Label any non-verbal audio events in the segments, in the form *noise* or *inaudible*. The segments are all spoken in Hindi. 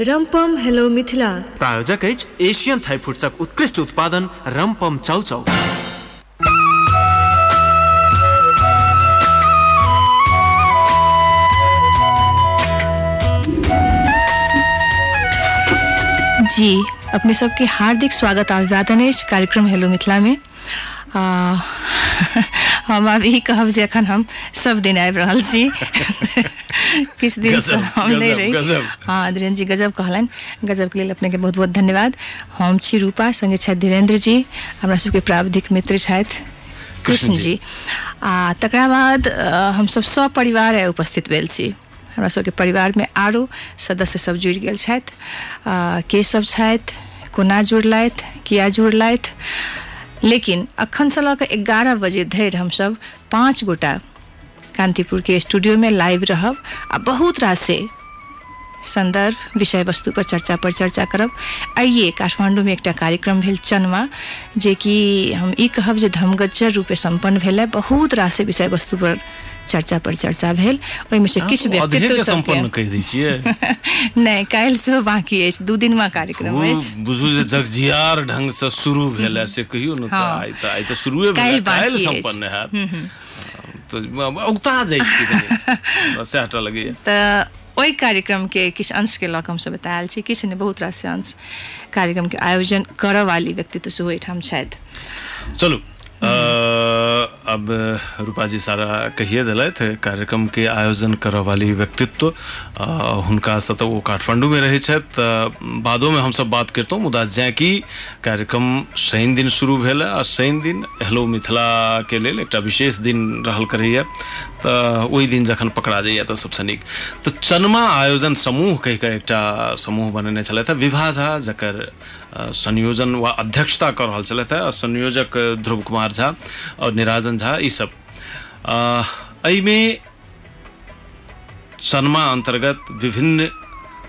रम्पम हेलो मिथिला। प्रायोजक अछि एशियन थाई फूड्सक उत्कृष्ट उत्पादन रमपम चाउचाउ जी अपने सबके हार्दिक स्वागत अभिवादन अछि कार्यक्रम हेलो मिथिला में आ, *laughs* हम ई कहब जे एखन हम सब दिन आबि रहल छी। किछु दिन से हम नहि रही। हाँ धीरेन्द्र जी गजब कहलनि। गजबके लेल अपनेके बहुत बहुत धन्यवाद। हम छी रूपा संगे छथि धीरेन्द्र जी हमरा सबके प्राविधिक मित्र छथि कृष्ण जी आ तकरा बाद हमसब सपरिवार आइ उपस्थित भेल छी। हमरा सबके परिवारमे आरो सदस्य सब जुड़ि गेल छथि। के सब छथि कोना जुड़लथि किया जुड़लथि लेकिन अखन से लऽ ग्यारह बजे धरि हमसब पाँच गोटा स्टूडियो में लाइव रहब आ बहुत रास से संदर्भ विषय वस्तु पर चर्चा पर चर्चा करब। आइए काठमांडू में एक कार्यक्रम भेल चन्मा, जे कि हम ई कहब जे धमगज्जर रूपे सम्पन्न भेल। बहुत रास विषय वस्तु पर चर्चा पर चर्चा भेल। ओहिमे से किछु व्यक्तित्व सबके कहि दै छियै। *laughs* नहि काल्हि सेहो बाँकी अछि। दू दिनमा कार्यक्रम अछि। बुझू जे जगजियार ढंग से शुरू भेल से कहियो न तऽ। आइ तऽ आइ तऽ शुरुए भेल काल्हि। संपन्न हैत। तऽ औगता जाइ छी कनि। हमरा सएह टा लगैए। *laughs* तऽ ओहि कार्यक्रमके किछु अंशके लऽ कऽ हमसब बतायल छी। किछु नहि बहुत रास अंश कार्यक्रमके आयोजन करऽ वाली व्यक्तित्व सेहो एहिठाम छथि। चलू अब रूपा जी सारा कहिए दिलथि कार्यक्रम के आयोजन करऽ वाली व्यक्तित्व अ, हुनका से तऽ काठमांडू में रहै छथि तऽ बादोमे हमसब बात करतहुँ मुदा जैँ कि कार्यक्रम शनि दिन शुरू भेल आ शनि दिन हेलो मिथिला के लेल एकटा विशेष दिन रहल करैए तऽ ओहि दिन जखन पकड़ा जाइए तऽ सबसँ नीक। तऽ चनमा आयोजन समूह कहि कऽ एकटा समूह बनेने विभा झा जकर संयोजन वा अध्यक्षता कऽ रहल छलथि हेँ, संयोजक ध्रुव कुमार झा और निराजन झा, ई सब। एहिमे सनमा अंतर्गत विभिन्न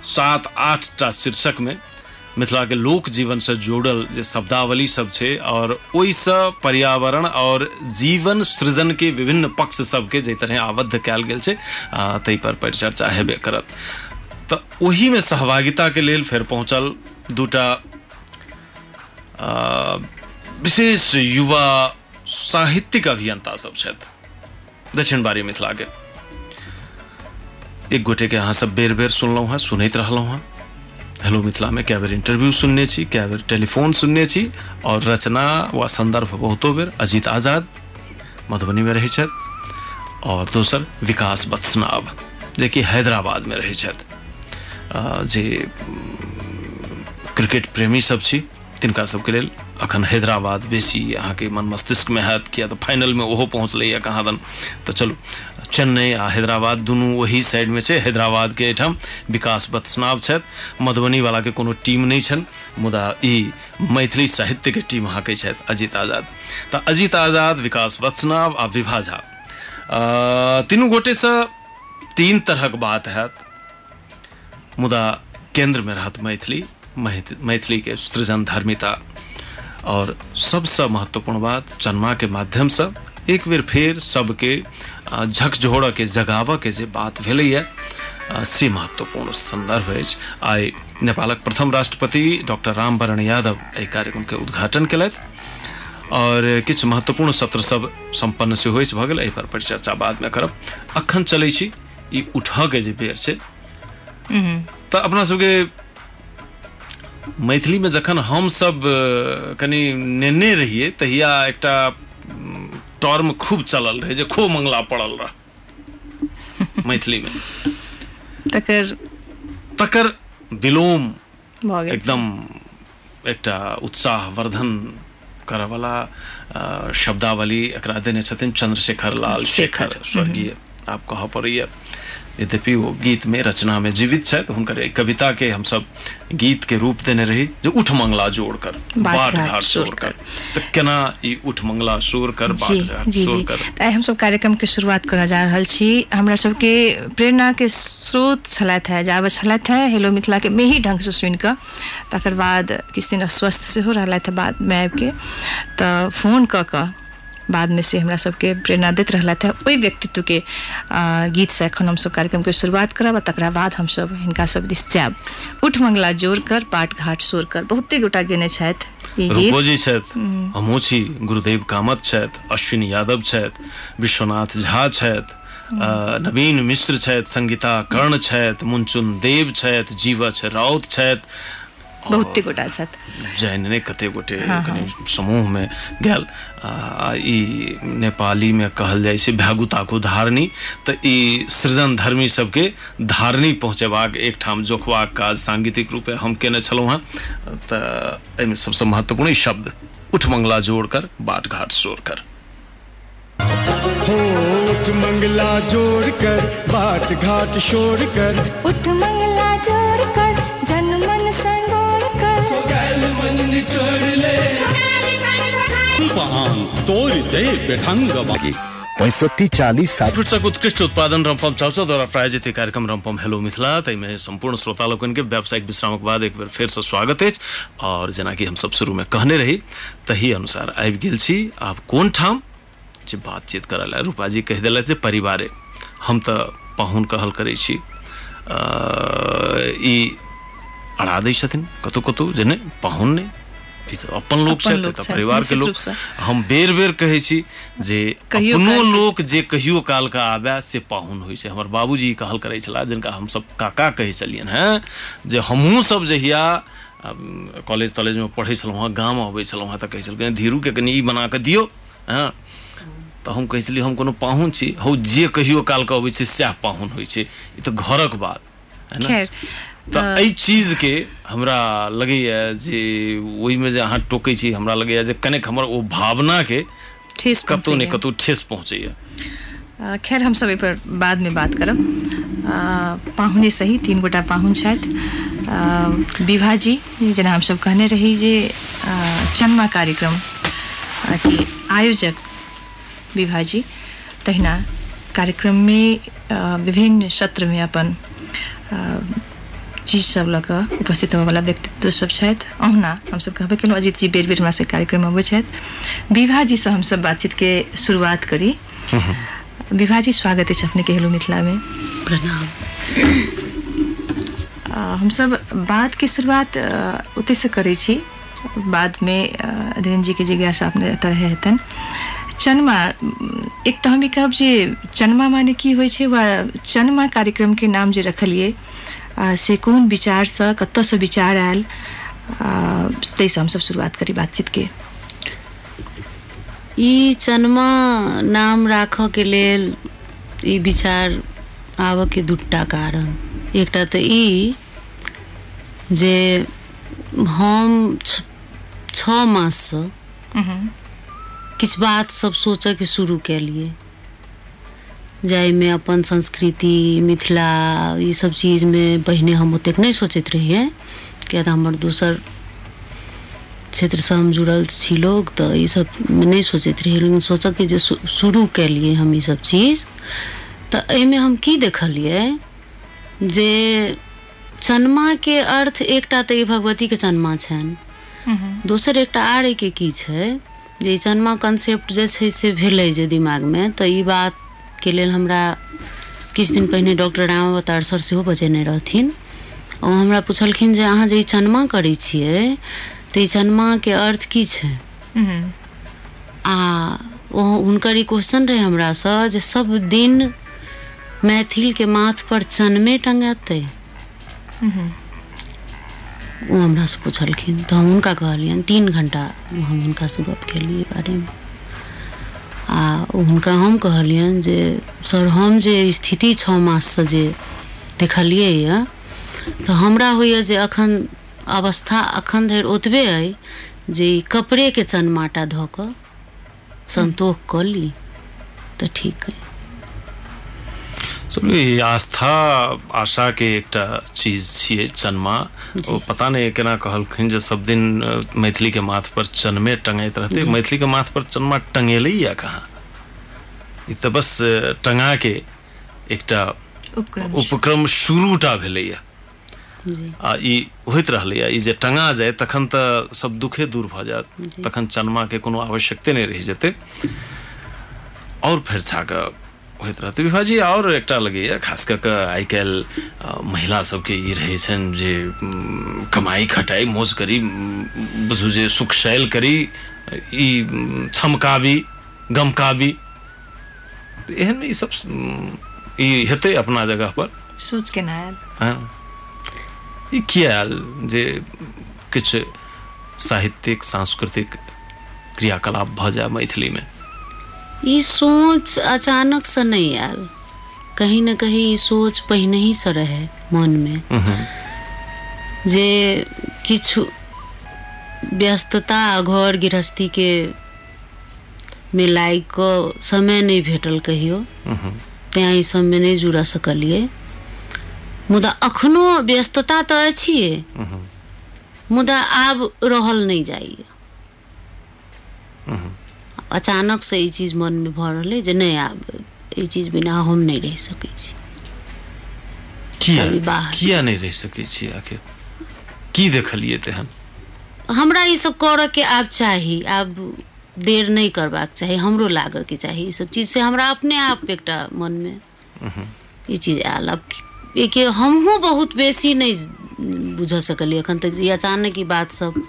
सात, आठ टा शीर्षक में मिथिला के लोक जीवन से जोड़ल जे शब्दावली सब छै और पर्यावरण और जीवन सृजन के विभिन्न पक्ष सबके जाहि तरह आबद्ध कयल गेल छै पर परिचर्चा हेबे करत। में सहभागिता के लेल फेर पहुंचल दूटा विशेष युवा साहित्यिक अभियंता सब दक्षिण बारी मिथिला के एक गोटे के अहाँ सब बेर बेर सुनलहुँ हैं, सुनैत रहलहुँ हैं। हेलो मिथिला में कए बेर इंटरव्यू सुनने छी कए बेर टेलीफोन सुनने छी, और रचना व संदर्भ बहुतो बेर अजीत आज़ाद मधुबनी में रहै और दोसर विकास बत्सनाब जे कि हैदराबाद में रहै जे, क्रिकेट प्रेमी सब छी तिनका सबके लेल अखन हैदराबाद बेसी अहाँके मन मस्तिष्क में हैत, किया फाइनल में ओहो पहुँचलैए कहाँ दन तऽ चलू, चेन्नई आ हैदराबाद दुनू में छै हैदराबाद के एहिठाम विकास मधुबनी वाला के कोनो टीम नहि छनि, मुदा ई मैथिली साहित्य के टीम अहाँके छथि, अजीत आज़ाद। तऽ अजीत आज़ाद, विकास बत्सनाब आ विभा झा। तीनू गोटे से तीन तरहक बात हैत, मुदा केंद्र में रहत मैथिली। मैथ- मैथिली के सृजन धर्मिता और सबसे महत्वपूर्ण बात चन्मा के माध्यम से एक बेर फेर सबके अ, झकझोरऽ के जगावऽ के जे बात भेलैए अ, से महत्वपूर्ण संदर्भ अछि। आइ नेपालक प्रथम राष्ट्रपति डॉक्टर रामवरण यादव एहि कार्यक्रम के उद्घाटन केलथि और किछु महत्वपूर्ण सत्र सब संपन्न सेहो अछि भऽ गेल। एहि पर परिचर्चा बादमे करब। अखन चलै छी ई उठऽ के जे बेर छै तऽ अपना सबके मैथिलीमे जखन हमसब कनि नेने रहियै तहिया एकटा उम, टर्म खूब चलल रहे जे खो मंगला पड़ल रह *laughs* मैथिली में। तकर तकर विलोम। एकदम एकटा उत्साहवर्धन करयवला अ, शब्दावली एकरा देने छथिन चंद्रशेखर लाल शेखर। शेखर, स्वर्गीय आप कह पड़ैया। यद्यपि वो गीत में रचना में जीवित छथि हुनकर एक कविता के हम सब गीत के रूप देने रही जो उठ मंगला जोड़ कर बाट घाट घाट सोर सोर कर तो केना ई उठ मंगला सोर कर बाट घाट जी कर तऽ आइ हमसब कार्यक्रम के शुरुआत करऽ जा रहल छी। हमरा सबके प्रेरणा के स्रोत छलथि है जाबे छलथि है हेलो मिथिला के मेही ढंग से सुनि कऽ। तकर बाद किछु दिन अस्वस्थ सेहो रहलथि है बादमे आबि के तऽ फ़ोन कऽ कऽ बाद में से हमरा सबके प्रेरणा दैत रहलथि है। ओहि व्यक्तित्व के गीत से एखन हमसब कार्यक्रम के शुरुआत करब आ तकरा बाद हमसब हिनका सब दिस जायब। उठ मंगला ज़ोर कर पाट घाट सोर कर। बहुते गोटा गेने छथि रूपोजी छथि हमहूँ छी। गुरुदेव कामत छथि अश्विन यादव छथि विश्वनाथ झा छथि नवीन मिश्र छथि संगीता कर्ण छथि मुनचुन देव छथि जीवछ राउत छथि। बहुते गोटा छथि। जैन कते गोटे कनि समूह में गेल। आ ई नेपाली में कहल जाइ छै भ्यागुताको धारणी ई सृजन धर्मी सबके धारणी पहुँचेबाक एकठाम जोखबाक काज सांगीतिक रूपे हम केने छलहुँ हेँ। तऽ एहिमे सबसँ महत्वपूर्ण शब्द उठ मंगला जोड़ कर बाट घाट सोर कर। होठ मंगला जोड़ कर बाट घाट शोर कर। उठ मंगला पैँसठी चालिस सात फुटसक उत्कृष्ट उत्पादन रमपम चाउचा द्वारा प्रायोजित कार्यक्रम रमपम हेलो मिथिला ताहिमे सम्पूर्ण श्रोता लोकन के व्यावसायिक विश्रामक बाद एक बेर फेरसँ स्वागत अछि। और जेना कि हम सब शुरू में कहने रही तही अनुसार आबि गेल छी। आब कोन ठाम? जे बातचीत करल है रूपा जी कहि देलथि जे परिवारे। हम तऽ पाहुन कहल करै छी। अ, ई अड़ा दै छथिन कतौ कतौ जे नहि पाहुन नहि ई तऽ अपन लोक अपन छथि तऽ छथि, परिवार के लोक। हम बेर बेर कहै छी जे अपनो के- लोक जे कहियो काल का आबे से पाहुन होइ छै। हमर बाबूजी कहल करै छलाह जिनका हमसब काका कहै छलियनि हैं जे हमहूँ सब जहिया कॉलेज तॉलेज में पढ़ै छलहुँ हेँ गाम अबै छलहुँ हेँ तऽ कहै छलखिन धीरूके कनि ई बना कऽ दियौ हँ। तऽ हम कहै छलियै हम कोनो पाहुन छी? हौ जे कहियो काल के अबै छै सएह पाहुन होइ छै। ई तऽ घरक बात है ना? खैर तऽ एहि चीज़ के हमरा लगैया जे ओहिमे जे अहाँ टोकै छी हमरा लगैया जे कनेक हमर ओ के ठेस कतौ ने। कतौ ठेस पहुँचैया। आ, खैर हम सब पर बाद में बात करब। पाहुने सही तीन गोटा पाहुन छथि। आ, विभा जी जेना हम सब कहने रही जे चन्मा कार्यक्रम के आयोजक विभा जी तहिना कार्यक्रम में विभिन्न सत्र में अपन चीज़ सब कऽ उपस्थित होबयवला व्यक्तित्व सब छथि। अहुना हमसब कहबे केलहुँ अजीत जी बेर बेर हमरा कार्यक्रम अबै छथि। विभा जी से हमसब बातचीत के शुरुआत करी। विभा जी स्वागत अछि अपने के हेलो मिथिला में प्रणाम बात के शुरुआत आ, ओतय से करै छी। बाद में धीरेन्द्र जी के जिज्ञासा अपने तरह हेतनि। चनमा एक तऽ हम ई कहब जे चनमा माने की होइ छै वा चनमा कार्यक्रम के नाम जे रखलियै आ, से कोन विचारसँ कतयसँ विचार आयल। ताहिसँ हमसब शुरुआत करी बातचीत के। ई चनमा नाम राखऽके लेल ई विचार आबऽके दूटा कारण। एकटा तऽ ई जे हम छ- छओ माससँ किछु बात सब सोचऽके शुरू केलिए जाहिमे अपन संस्कृति मिथिला ई सब चीजमे पहिने हम ओतेक नहि सोचैत रहिए किया तऽ हमर दोसर क्षेत्रसँ हम जुड़ल छी लोग तऽ ई सब मे नहि सोचैत रहिए लेकिन सोचऽके जे शु- शुरू केलिए हम ई सब चीज़ तऽ एहिमे हम की देखलिए जे चन्माके अर्थ एकटा तऽ ई भगवतीके चन्मा छनि। दोसर एकटा आर एके की छै? जे चन्मा कॉन्सेप्ट जे छै से भेलै जे दिमागमे तऽ ई बातके लेल हमरा किछु दिन पहिने डॉक्टर राम अवतार सर सेहो बजेने रहथिन। ओ हमरा पुछलखिन जे अहाँ जे ई चन्मा करै छियै तऽ ई चन्माके अर्थ की छै? आ ओ हुनकर ई क्वेश्चन रहै हमरासँ जे सब दिन मैथिलके माथ पर चनमे टंगेतै। ओ हमरासँ पुछलखिन तऽ हम हुनका कहलियनि तीन घंटा हम हुनकासँ गप केलिए बारेमे। आ, हुनका हम कहलियनि जे, सर, हम जे स्थिति छओ माससँ जे देखलिए यऽ तऽ हमरा होइए जे अखन अवस्था अखन धरि ओतबे अइ जे ई कपड़ेके चनमाटा धऽ कऽ संतोष कऽ ली. तऽ ठीक अइ। ई आस्था आशा के एक चीज़ छे चनमा। ओ पता नहीं केना कहलखिन जे सब दिन मैथिली के माथ पर चनमे टंगैत रहते। मैथिली के माथ पर चनमा टंगेले या कहाँ? ई तऽ बस टंगा के एकटा उपक्रम। शुरूटा भेलैया आ ई होइत रहलैया ई जे टंगा जाय तखन तऽ सब दुखे दूर भ जायत। तखन चनमा के कोनो आवश्यकते नहीं रहि जेतै। और फिर छाके होइत रहतै विभाजी और एकटा लगैया खास कऽ कऽ आइ काल्हि महिला सबके ई रहै छनि जे कमाई खटाई मौज करी बुझू जे सुख शैल करी ई छमकाबी गमकाबी। तऽ एहन ई सब ई हेतै अपना जगह पर। सोच के ना आयल। हाँ। ई किया आयल? जे किछु साहित्यिक सांस्कृतिक क्रियाकलाप भऽ जाय मैथिलीमे। ई सोच अचानक से नहीं आयल कहीं न कहीं ई सोच पहिने ही से रहे मन में। जे किछु व्यस्तता घर गृहस्थी के में लागि कऽ समय नहीं भेटल कहियो। तैँ ई सबमे नहि जुड़ऽ सकलियै। मुदा अखनो व्यस्तता तऽ अछिए मुदा आब रहल नहीं जाइए अचानक से ई चीज़ मन में भऽ रहलै जे नहि आब ई चीज़ बिना हम नहि रहि सकै छी। किया। किया नहि रहि सकै छी आखिर? की देखलियै तेहन? हमरा ई सब करऽ के आब चाही आब देर नहि करबाक चाही हमरो लागऽ के चाही ई सब चीज़ से हमरा अपने आप एकटा मन में ई चीज़ आयल। अब एक हमहूँ बहुत बेसी नहि बुझऽ सकलियै एखन तक ई अचानक ई बात सब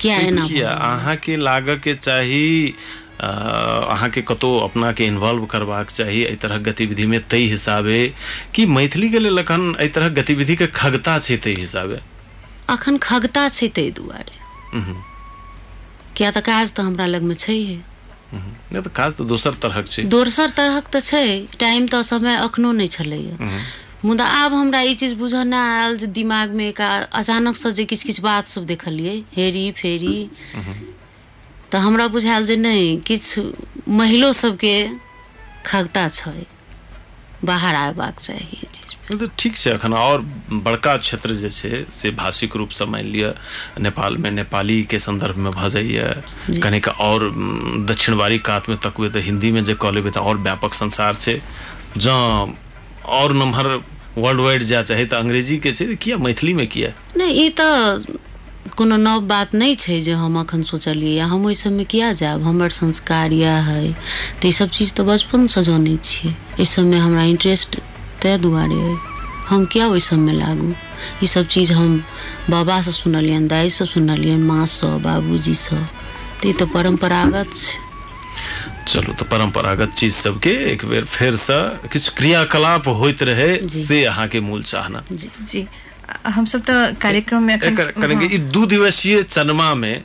किया भऽ किया गेलै? अहाँके लागऽ के चाही अ, अहाँके कतौ अपना के इन्वॉल्व करबाक चाही एहि तरह गतिविधि में ताहि हिसाबे कि मैथिली के लेल एखन एहि तरह गतिविधि के खगता छै ताहि हिसाबे। अखन खगता छै ताहि दुआरे। किया तऽ काज तऽ हमरा लगमे छैहे। नहि तऽ काज तऽ दोसर तरहक छै। दोसर तरहक तऽ छै टाइम तऽ समय अखनो नहि छलैया मुदा आब हमरा ई चीज़ बुझऽ नहि आयल जे दिमागमे एक अचानक से जे किछु किछु बात सब देखलियै हेरी फेरी। तऽ हमरा बुझायल जे नहि किछु महिलो सबके खगता छै बाहर आयबाक चाही ई चीज़। नहि तऽ ठीक छै एखन और बड़का क्षेत्र जे छै से भाषिक रूपसँ मानि लिअ नेपालमे नेपाली के संदर्भमे भऽ जाइए। कनिक और उम, दक्षिणवारी कातमे तकबै तऽ हिन्दीमे जे कऽ लेबै तऽ और व्यापक संसार छै। जँ और नम्हर वर्ल्ड वाइड जाय चाही तऽ अंग्रेज़ी के छै किया मैथिलीमे किया? नहि तऽ कोनो नव बात नहि छै जे हम अखन सोचलियै हम ओहि सबमे किया जायब? हमर संस्कार इएह है, तऽ सब चीज़ तऽ बचपनसँ जानै छियै। एहि सबमे हमरा इंटरेस्ट ताहि दुआरे अइ। हम किया ओहि सबमे लागू? ई सब चीज़ हम बाबा से सुनलियनि दाइसँ सुनलियनि माँसँ बाबूजीसँ तऽ ई तऽ परम्परागत छै। चलू तऽ परंपरागत चीज़ सबके एक बेर फेरसँ किछु क्रियाकलाप होइत रहे से अहाँके मूल चाहना। जी जी। हम सब तऽ कार्यक्रम में एकर कनिक ई दू दिवसीय चनमा में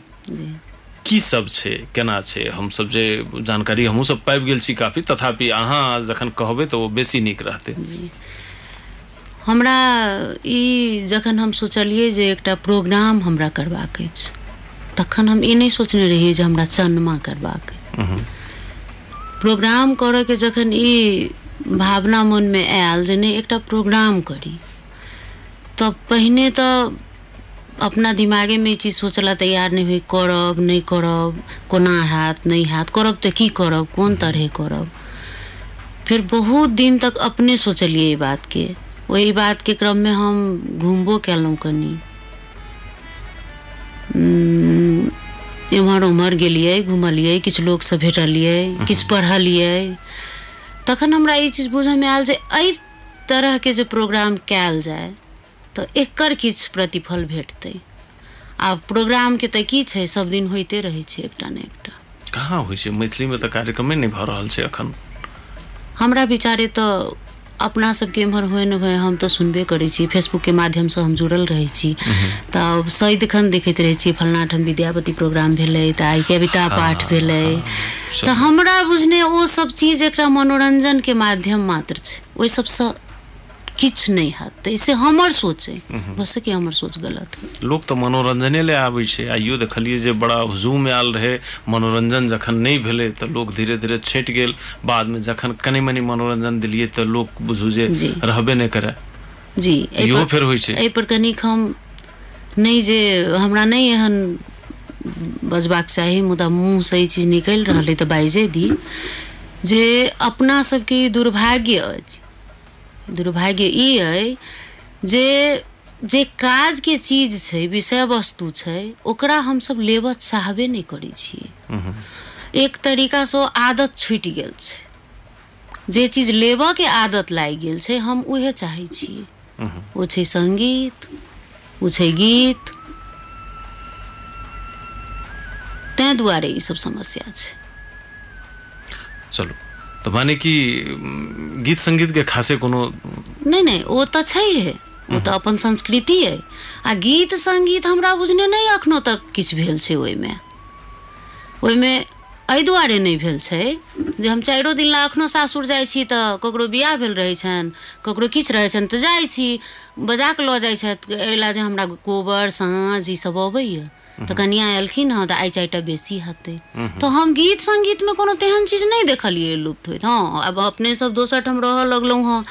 की सब छै केना छै? हम सब जे जानकारी हमहूँ सब पाबि गेल छी काफ़ी तथापि अहाँ जखन कहबे तो ओ बेसी नीक रहतै। हमरा ई जखन हम सोचलियै जे एकटा प्रोग्राम हमरा करबाक अछि तखन हम ई नहि सोचने रहियै जे हमरा चनमा करबाक प्रोग्राम करऽके जखन ई भावना मनमे आयल जे नहि प्रोग्राम करी। तब पहिने तऽ अपना दिमागेमे ई चीज़ सोचला तैयार नहि होइ, करब, नहि करब, कोना हैत नहि हैत करब तऽ की करब, कोन तरहे करब। फिर बहुत दिन तक अपने सोचलिए बात के वही बात के क्रम में हम घूमबो केलहुँ कनी। एम्हर उम्हर गेलियै घुमलियै किछु लोकसँ भेटलियै किछु पढ़लियै तखन हमरा ई चीज़ बुझयमे आयल जे एहि तरहके जे प्रोग्राम कयल जाय तऽ एकर किछु प्रतिफल भेटतै। आ प्रोग्रामके तऽ की छै सब दिन होइते रहै छै एकटा ने एकटा। कहाँ होइ छै? मैथिलीमे तऽ कार्यक्रमे नहि भऽ रहल छै एखन। हमरा विचारे तऽ अपना सबके एम्हर हुए न हुए हम तऽ सुनबे करै छी। फेसबुकके माध्यमसँ हम जुड़ल रहै छी। तऽ सदिखन देखैत रहै छी फलना ठाम विद्यापति प्रोग्राम भेलै तऽ आइ कविता पाठ भेलै। तऽ हमरा बुझने ओ सब चीज एकटा मनोरंजनके माध्यम मात्र छै। ओहि सबसँ किछु नहि हैत। तऽ से हमर सोच अइ। भऽ सकै हमर सोच गलत है। लोक तऽ मनोरंजने ले आबै छै। आइयो देखलियै जे बड़ा हुजूम आयल रहे। मनोरंजन जखन नहि भेलै तऽ लोक धीरे धीरे छँटि गेल। बादमे जखन कनि मनि मनोरंजन दिलियै तऽ लोक बुझू जे रहबे नहि करे। जी इहो पर- फेर होइ छै। एहि पर कनिक हम नहि जे हमरा नहि एहन बजबाक चाही। मुदा मुँहसँ ई चीज़ निकलि रहल अइ तऽ बाइजे दी। जे अपना सबके ई दुर्भाग्य अछि दुर्भाग्य ई अइ जे जे काजके चीज़ छै विषय वस्तु छै ओकरा हमसब लेबऽ चाहबे नहि करै छियै एक तरीकासँ आदत छुटि गेल छै। जे चीज़ लेबऽ के आदत लागि गेल छै हम उहे चाहै छियै ओ छै संगीत ओ छै गीत। तैँ दुआरे ई सब समस्या छै। चलू। तऽ माने कि गीत संगीत के खासे कोनो नहि नहि ओ तऽ छैहे ओ तऽ अपन संस्कृति अइ आ गीत संगीत हमरा बुझने नहि अखनो तक किछु भेल छै ओहिमे। ओहिमे एहि दुआरे नहि भेल छै जे हम चारिओ दिन ला एखनो सासुर जाइ छी तऽ ककरो बियाह भेल रहै छनि ककरो किछु रहै छनि तऽ जाइ छी बजा कऽ लऽ जाइ छथि। एहि लए जे हमरा कोबर साँझ ई सब अबैया। तऽ कनिया एलखिन हँ तऽ आइ चारिटा बेसी हेतै। तऽ हम गीत संगीतमे कोनो तेहन चीज़ नहि देखलियै लुप्त होइत। हँ, आब अपने सब दोसर ठाम रहऽ लगलहुँ हँ।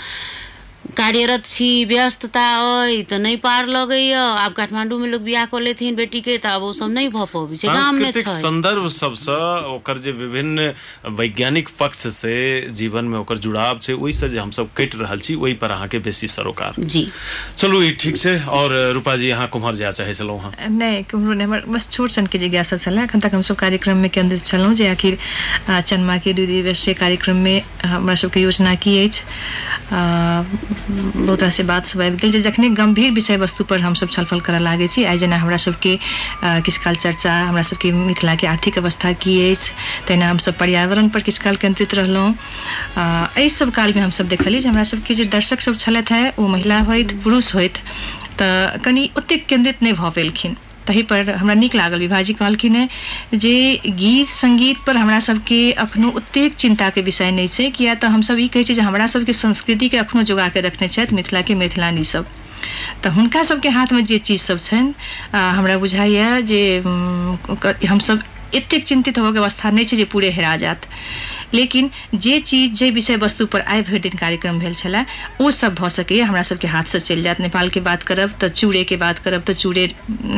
कार्यरत छी व्यस्तता अइ तऽ नहि पार लगैया। आब काठमांडू में लोग बियाह कऽ लेथिन बेटी के तऽ आब ओ सब नहि भऽ पबै छै गाम में छै। संदर्भ सबसँ ओकर जे विभिन्न वैज्ञानिक पक्ष से जीवन में ओकर जुड़ाव छै ओहिसँ जे हमसब कटि रहल छी ओहि पर अहाँके बेसी सरोकार। जी। चलू ई ठीक छै और रूपा जी अहाँ कुम्हर जाय चाहै छलहुँ हँ? नहि कुम्हरो नहि हमर बस छोट सनके जिज्ञासा छलै एखन तक हमसब कार्यक्रममे केन्द्रित छलहुँ जे आखिर आ, चन्माके दू दिवसीय कार्यक्रममे हमरा सबके योजना की अछि? बहुत रास बात सब आबि गेल जखने गम्भीर विषय वस्तु पर हमसब छलफल करऽ लागै छी, आइ जेना हमरा सबके किछु काल चर्चा, हमरा सबके मिथिलाके आर्थिक अवस्था की अछि तहिना हमसब पर्यावरण पर किछु काल केन्द्रित रहलहुँ। एहि सब कालमे हमसब देखलियै जे हमरा सबके जे दर्शक सब छलथि है, ओ महिला होइत, पुरुष होइत, तऽ कनि ओतेक केन्द्रित नहि भऽ पेलखिन। पर हमरा नीक लागल विभाजी कहलखिन है जे गीत संगीत पर हमरा सबके अखनो ओतेक चिंता के विषय नहीं है किया तो हम सब ई कहै जे हमरा सबके संस्कृति के अखनो जोगा के रखने छथि मिथिला के मैथिलानी सब। तो हुनका सबके हाथमे जे चीज़ सब छन हमरा बुझाइए जे हम सब एतेक चिंतित होबऽ के अवस्था नहि छै जे पूरे हेरा जायत लेकिन जे चीज़ जे विषय वस्तु पर आइ भरि दिन कार्यक्रम भेल छलै ओ सब भऽ सकैए हमरा सबके हाथ से चलि जायत नेपाल के बात करब तऽ चूड़े के बात करब तऽ चूड़े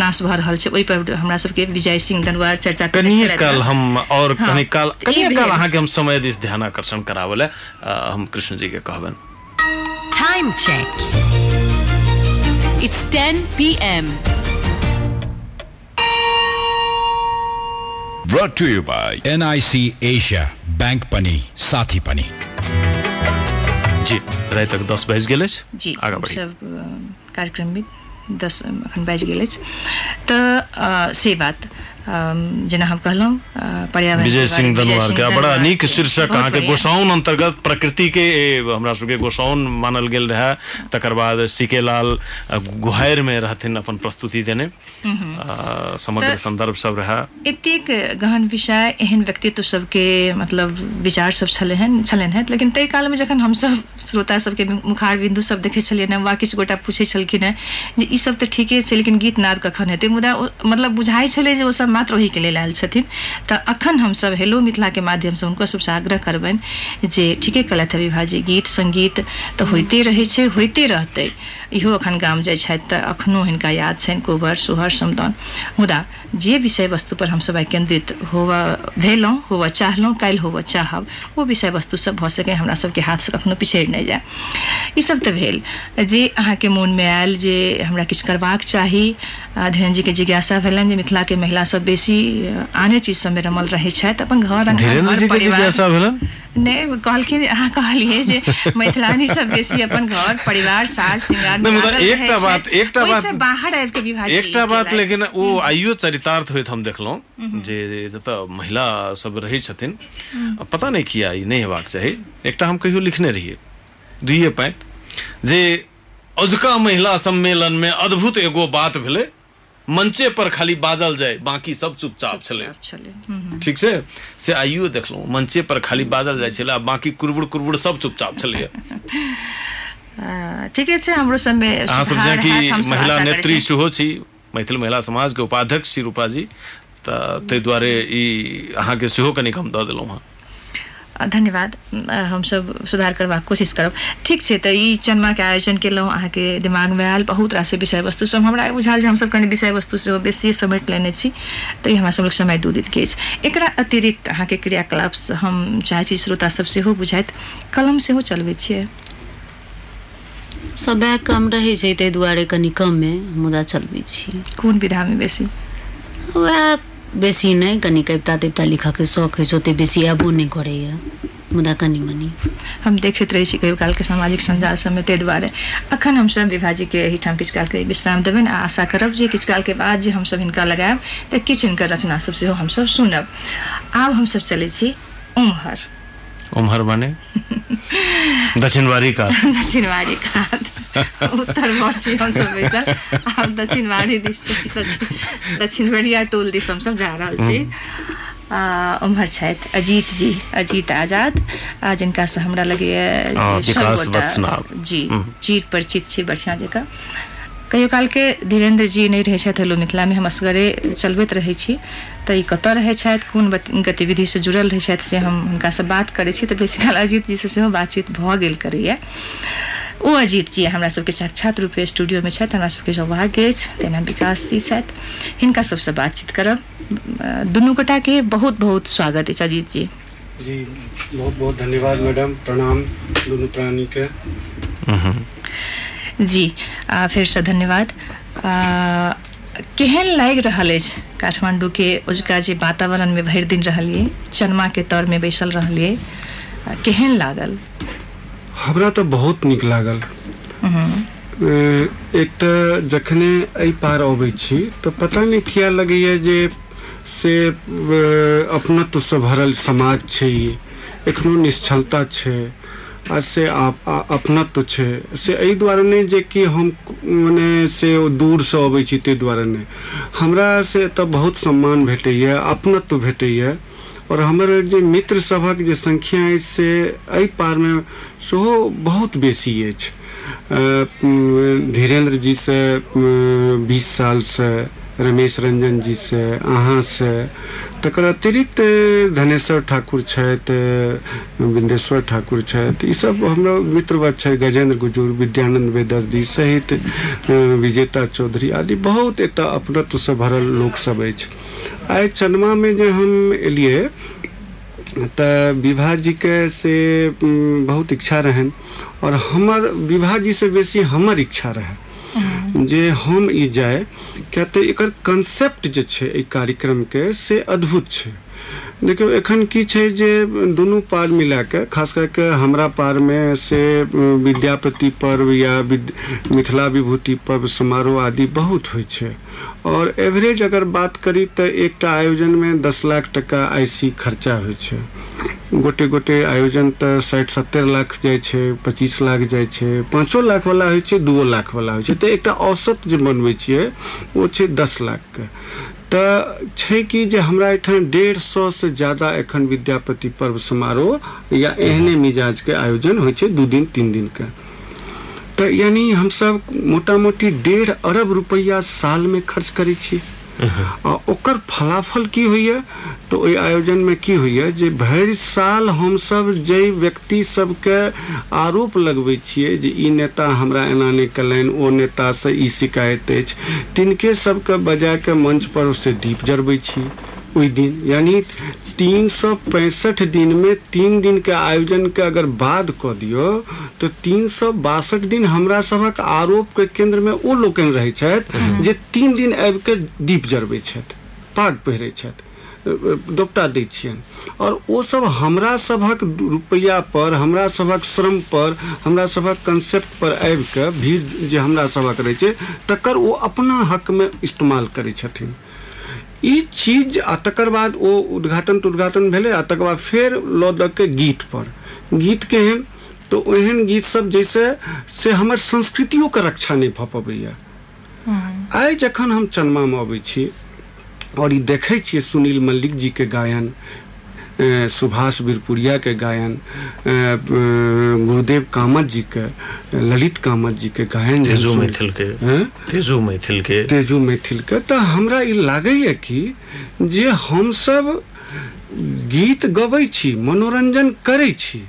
नाश भऽ रहल छै पर हमरा सबके विजय सिंह दनवार चर्चा काल हम और हाँ, कनि काल ई कनिए काल भेल। अहाँके हम समय दिस ध्यान आकर्षण करावल हम कृष्ण जी के कहबन Time check. It's 10 p.m. Brought to you by NIC Asia. Bank Pani Sathi Pani. जी तक दस जी आगाँ बढ़ी सब कार्यक्रम में दस अखन से बात जेना हम कहलहुँ पर्यावरण विजय सिंह दनवार के बड़ा नीक शीर्षक अहाँके गोसाउन अंतर्गत प्रकृति के हमरा सबके गोसाउन मानल गेल रहे। तकर बाद सीके लाल गुहारि में रहथिन अपन प्रस्तुति देने। समग्र संदर्भ सब रहे। एतेक गहन विषय एहन व्यक्तित्व सबके मतलब विचार सब छलै हन छलनि हेँ लेकिन ताहि कालमे जखन हमसब श्रोता सबके मुखार बिंदु सब देखे छलियै ने वा किछु गोटा पूछै छलखिन जे ई सब तऽ ठीके छै लेकिन गीत नाद कखन हेतै? मुदा मतलब बुझाइ छलै जे ओ सब मात्र ओहिके लिए आयल छथिन। तऽ अखन हमसब हेलो माध्यम से हुनको सबसे आग्रह करबनि जे ठीके कहलथि विभाजी गीत संगीत तऽ होते रहै छै, होइते रहतै। इहो अखन गाम जाइ छथि तऽ अखनो हिनका याद छनि कोबर सोहर समदान मुदा जे विषय वस्तु पर हमसब आइ केंद्रित होबऽ भेलहुँ होबऽ चाहलहुँ काल्हि होबऽ चाहब ओ विषय वस्तु सब भऽ सकै हमरा सबके हाथ से कखनो पिछड़ि नहि जाय। ई सब तऽ भेल जे अहाँके मोनमे आयल जे हमरा किछु करबाक चाही धीरेन्द्र जी के जिज्ञासा भेलनि जे मिथिला के महिला सब बेसी आने चीज़ सबमे रमल रहै छथि अपन घर अङ्गना, घर परिवार- जिज्ञासा कहलखिन अहाँ कहलिए जे मैथिलानी सब बेसी अपन घर परिवार साज श्रृंगार में नहि, एकटा बात- एकटा बात- बाहर आबि के विभाजी एकटा बात लेकिन ओ आइयो चरितार्थ होइत हम जे जतऽ महिला सब रहै छथिन पता नहि किया ई नहि हेबाक चाही। एकटा हम कहियो लिखने रहियै दुइये पैंत जे अजुका महिला सम्मेलन में अद्भुत एगो बात भेलै मंचे पर खाली बाजल जाय बाकी सब चुपचाप छलै हम्म। ठीक छै से आइयो देखलहुँ मंचे पर खाली बाजल जाइ छलै आ बाकी कुरबुर कुरबुर सब चुपचाप छलैए *laughs* आ, ठीके छै हमरो सबमे अहाँ सब सुधार जेकि महिला नेत्री। सेहो छी मैथिल महिला समाज के उपाध्यक्ष छी रूपा जी तऽ ताहि दुआरे ई अहाँके सेहो कनि हम दऽ देलहुँ हँ। धन्यवाद। आ, हमसब सुधार करबाक कोशिश करब। ठीक छै तऽ ई चनमा के आयोजन केलहुँ। अहाँके दिमागमे आयल बहुत रास विषय वस्तु सब। हमरा बुझायल जे हमसब कनि विषय वस्तु सेहो बेसी समेट लेने छी तऽ ई हमरा सब लग समय दू दिन के अछि। एकरा अतिरिक्त अहाँके क्रियाकलाप हम चाहै छी श्रोता सब सेहो बुझाइत। कलम सेहो चलबै छियै। समय कम रहै छै ताहि दुआरे कनि कमे मुदा चलबै छी। कोन विधामे बेसी? वएह बेसी नहीं कनी कविता तविता लिखऽके शौक है ओतेक बेसी अयबो नहीं करे मुदा कनी मनी। हम देखैत रहे छी, कहियो कालके सामाजिक संजाल सबमे ते दुआरे। अखन हम सब विभाजी के विभाजीके एहिठाम किछु कालके विश्राम देबनि आ आशा करब जे किछु कालके बाद जे हमसब हिनका लगायब, तऽ किछु हिनकर रचना सब सेहो हमसब सुनब। आब हमसब चलै छी उम्हर। उम्हर माने दक्षिणवारी का। दक्षिणवाड़ी कात उत्तर हमसब बैसल आब दक्षिणवाड़ी दिस छी। दक्षिण दक्षिणवरिया टोल दिस हमसब जा रहल छी। आ, उम्हर छथि अजीत जी अजीत आज़ाद जिनका से हमरा लगैए जे हम्म। चीर परिचित छी बढ़िया जकाँ। कहियो काल के धीरेन्द्र जी नहीं रहे छथि हेलो मिथिला में हम असगरे चलबैत रहै छी। तऽ ई कतऽ रहै छथि कोन बत- गतिविधि से जुड़ल रहै छथि से हम हुनका से बात करै छी। तऽ बेसी काल अजीत जी से सेहो बातचीत भऽ गेल करैए ओ अजीत जी हमरा सबके साक्षात रूपे स्टूडियोमे छथि हमरा सबके सौभाग्य अछि तेना विकास जी छथि। हिनका सबसँ बातचीत करब। दुनू गोटाके बहुत बहुत स्वागत अछि अजीत जी। जी बहुत बहुत धन्यवाद मैडम प्रणाम दुनू प्राणी के जी आ, फिर से धन्यवाद। केहन लागि रहा अछि काठमांडू के उजका जे वातावरण में भरि दिन रहलियै चनमा के तौर में बैसल आ, केहन लागल? हमरा तो बहुत निक लागल। ए, एक तऽ जखने एहि पार अबै छी तऽ पता नहीं किया लगैए जे से ए, अपनत्व से भरल समाज छै ई। एखनो निश्चलता छै। आ से आप- आ- अपनत्व छै। से एहि दुआरे नहि जे कि हम मने से दूर से अबै ताहि दुआरे नहि। हमरा से एतऽ बहुत सम्मान भेटैए, अपनत्व भेटैए, और हमर जे मित्र सभक जे संख्या अछि, से एहि पारमे सेहो बहुत बेसी अछि। धीरेन्द्र जी से बीस साल से रमेश रंजन जी से, अहाँ से। तकर अतिरिक्त धनेश्वर ठाकुर बिंदेश्वर ठाकुर छथि, ई सब हमरा मित्रवत छै, गजेंद्र गुजूर विद्यानंद वेदर्दी सहित विजेता चौधरी आदि। बहुत अपनत्व से भरल लोक सब आइ चनमा जे हम तऽ विभा जी के से बहुत इच्छा रहन। और हमर जी से बेसी हमर इच्छा रहे। जे हम ई तऽ एकर कंसेप्ट जे छै के से अद्भुत छै। देखियौ, एखन की छै जे दुनू पार मिला के खास करके हमरा पार में से विद्यापति पर्व या मिथिला विभूति पर्व समारोह आदि बहुत होइ छै। और एवरेज अगर बात करी तऽ एकटा आयोजन में दस लाख टका आईसी खर्चा छै। गोटे गोटे आयोजन तऽ साठि सत्तरि लाख जाइ छै, पच्चीस लाख जाइ छै, पाँचो लाख वाला होइ छै, दूओ लाख वाला होइ छै। तऽ एकटा औसत जे बनबै छै दस तऽ छै कि हमरा एहिठाम डेढ़ सौ से ज़्यादा एखन विद्यापति पर्व समारोह या एहने मिजाज के आयोजन हो दू दिन, तीन दिनके। तऽ यानी हमसब मोटा मोटी डेढ़ अरब रुपया साल में खर्च करै छी। आ ओकर फलाफल की हो? तो ओहि आयोजनमे की होइए जे भरि साल हमसब जाहि व्यक्ति सबके आरोप लगबै छियै जे ई नेता हमरा एना नहि कयलनि, ओ नेतासँ ई शिकायत अछि। तिनके सबके बजा के मंच पर से दीप जरबे छी। ओहि दिन यानी तीन सौ पैंसठ दिन में तीन दिन के आयोजन के अगर बाद कऽ दियौ तऽ तीन सौ बासठ दिन हमरा सभक आरोप के केंद्र में ओ लोकनि रहै छथि जे तीन दिन आबि के दीप जरबै छथि पाग पहिरै छथि दोपटा दै छियनि। और ओ सब हमरा सभक रुपैया पर हमरा सभक श्रम पर हमरा सभक कंसेप्ट पर आबि के भीड़ जे हमरा सभक रहै छै तकर ओ अपना हक में इस्तेमाल करै छथिन। ई चीज़ आ तकर बाद ओ उद्घाटन तुद्घाटन भेलै आ तकर बाद फेर लऽ दऽ के गीत पर। गीत केहन? तो ओहन गीत सब जैसे से हमर संस्कृतियों के रक्षा नहीं भऽ पबैया। आइ जखन हम चन्मा में अबै छी और ई देखै छियै सुनील मल्लिक जी के गायन सुभाष बिरपुरिया के गायन गुरुदेव कामत जी के ललित कामत जी के गायन तेजू मैथिल के। हैं? तेजू मैथिल के। तेजू मैथिल के। तो हमरा ई लागैए कि जे हमसब गीत गबै छी मनोरंजन करै छी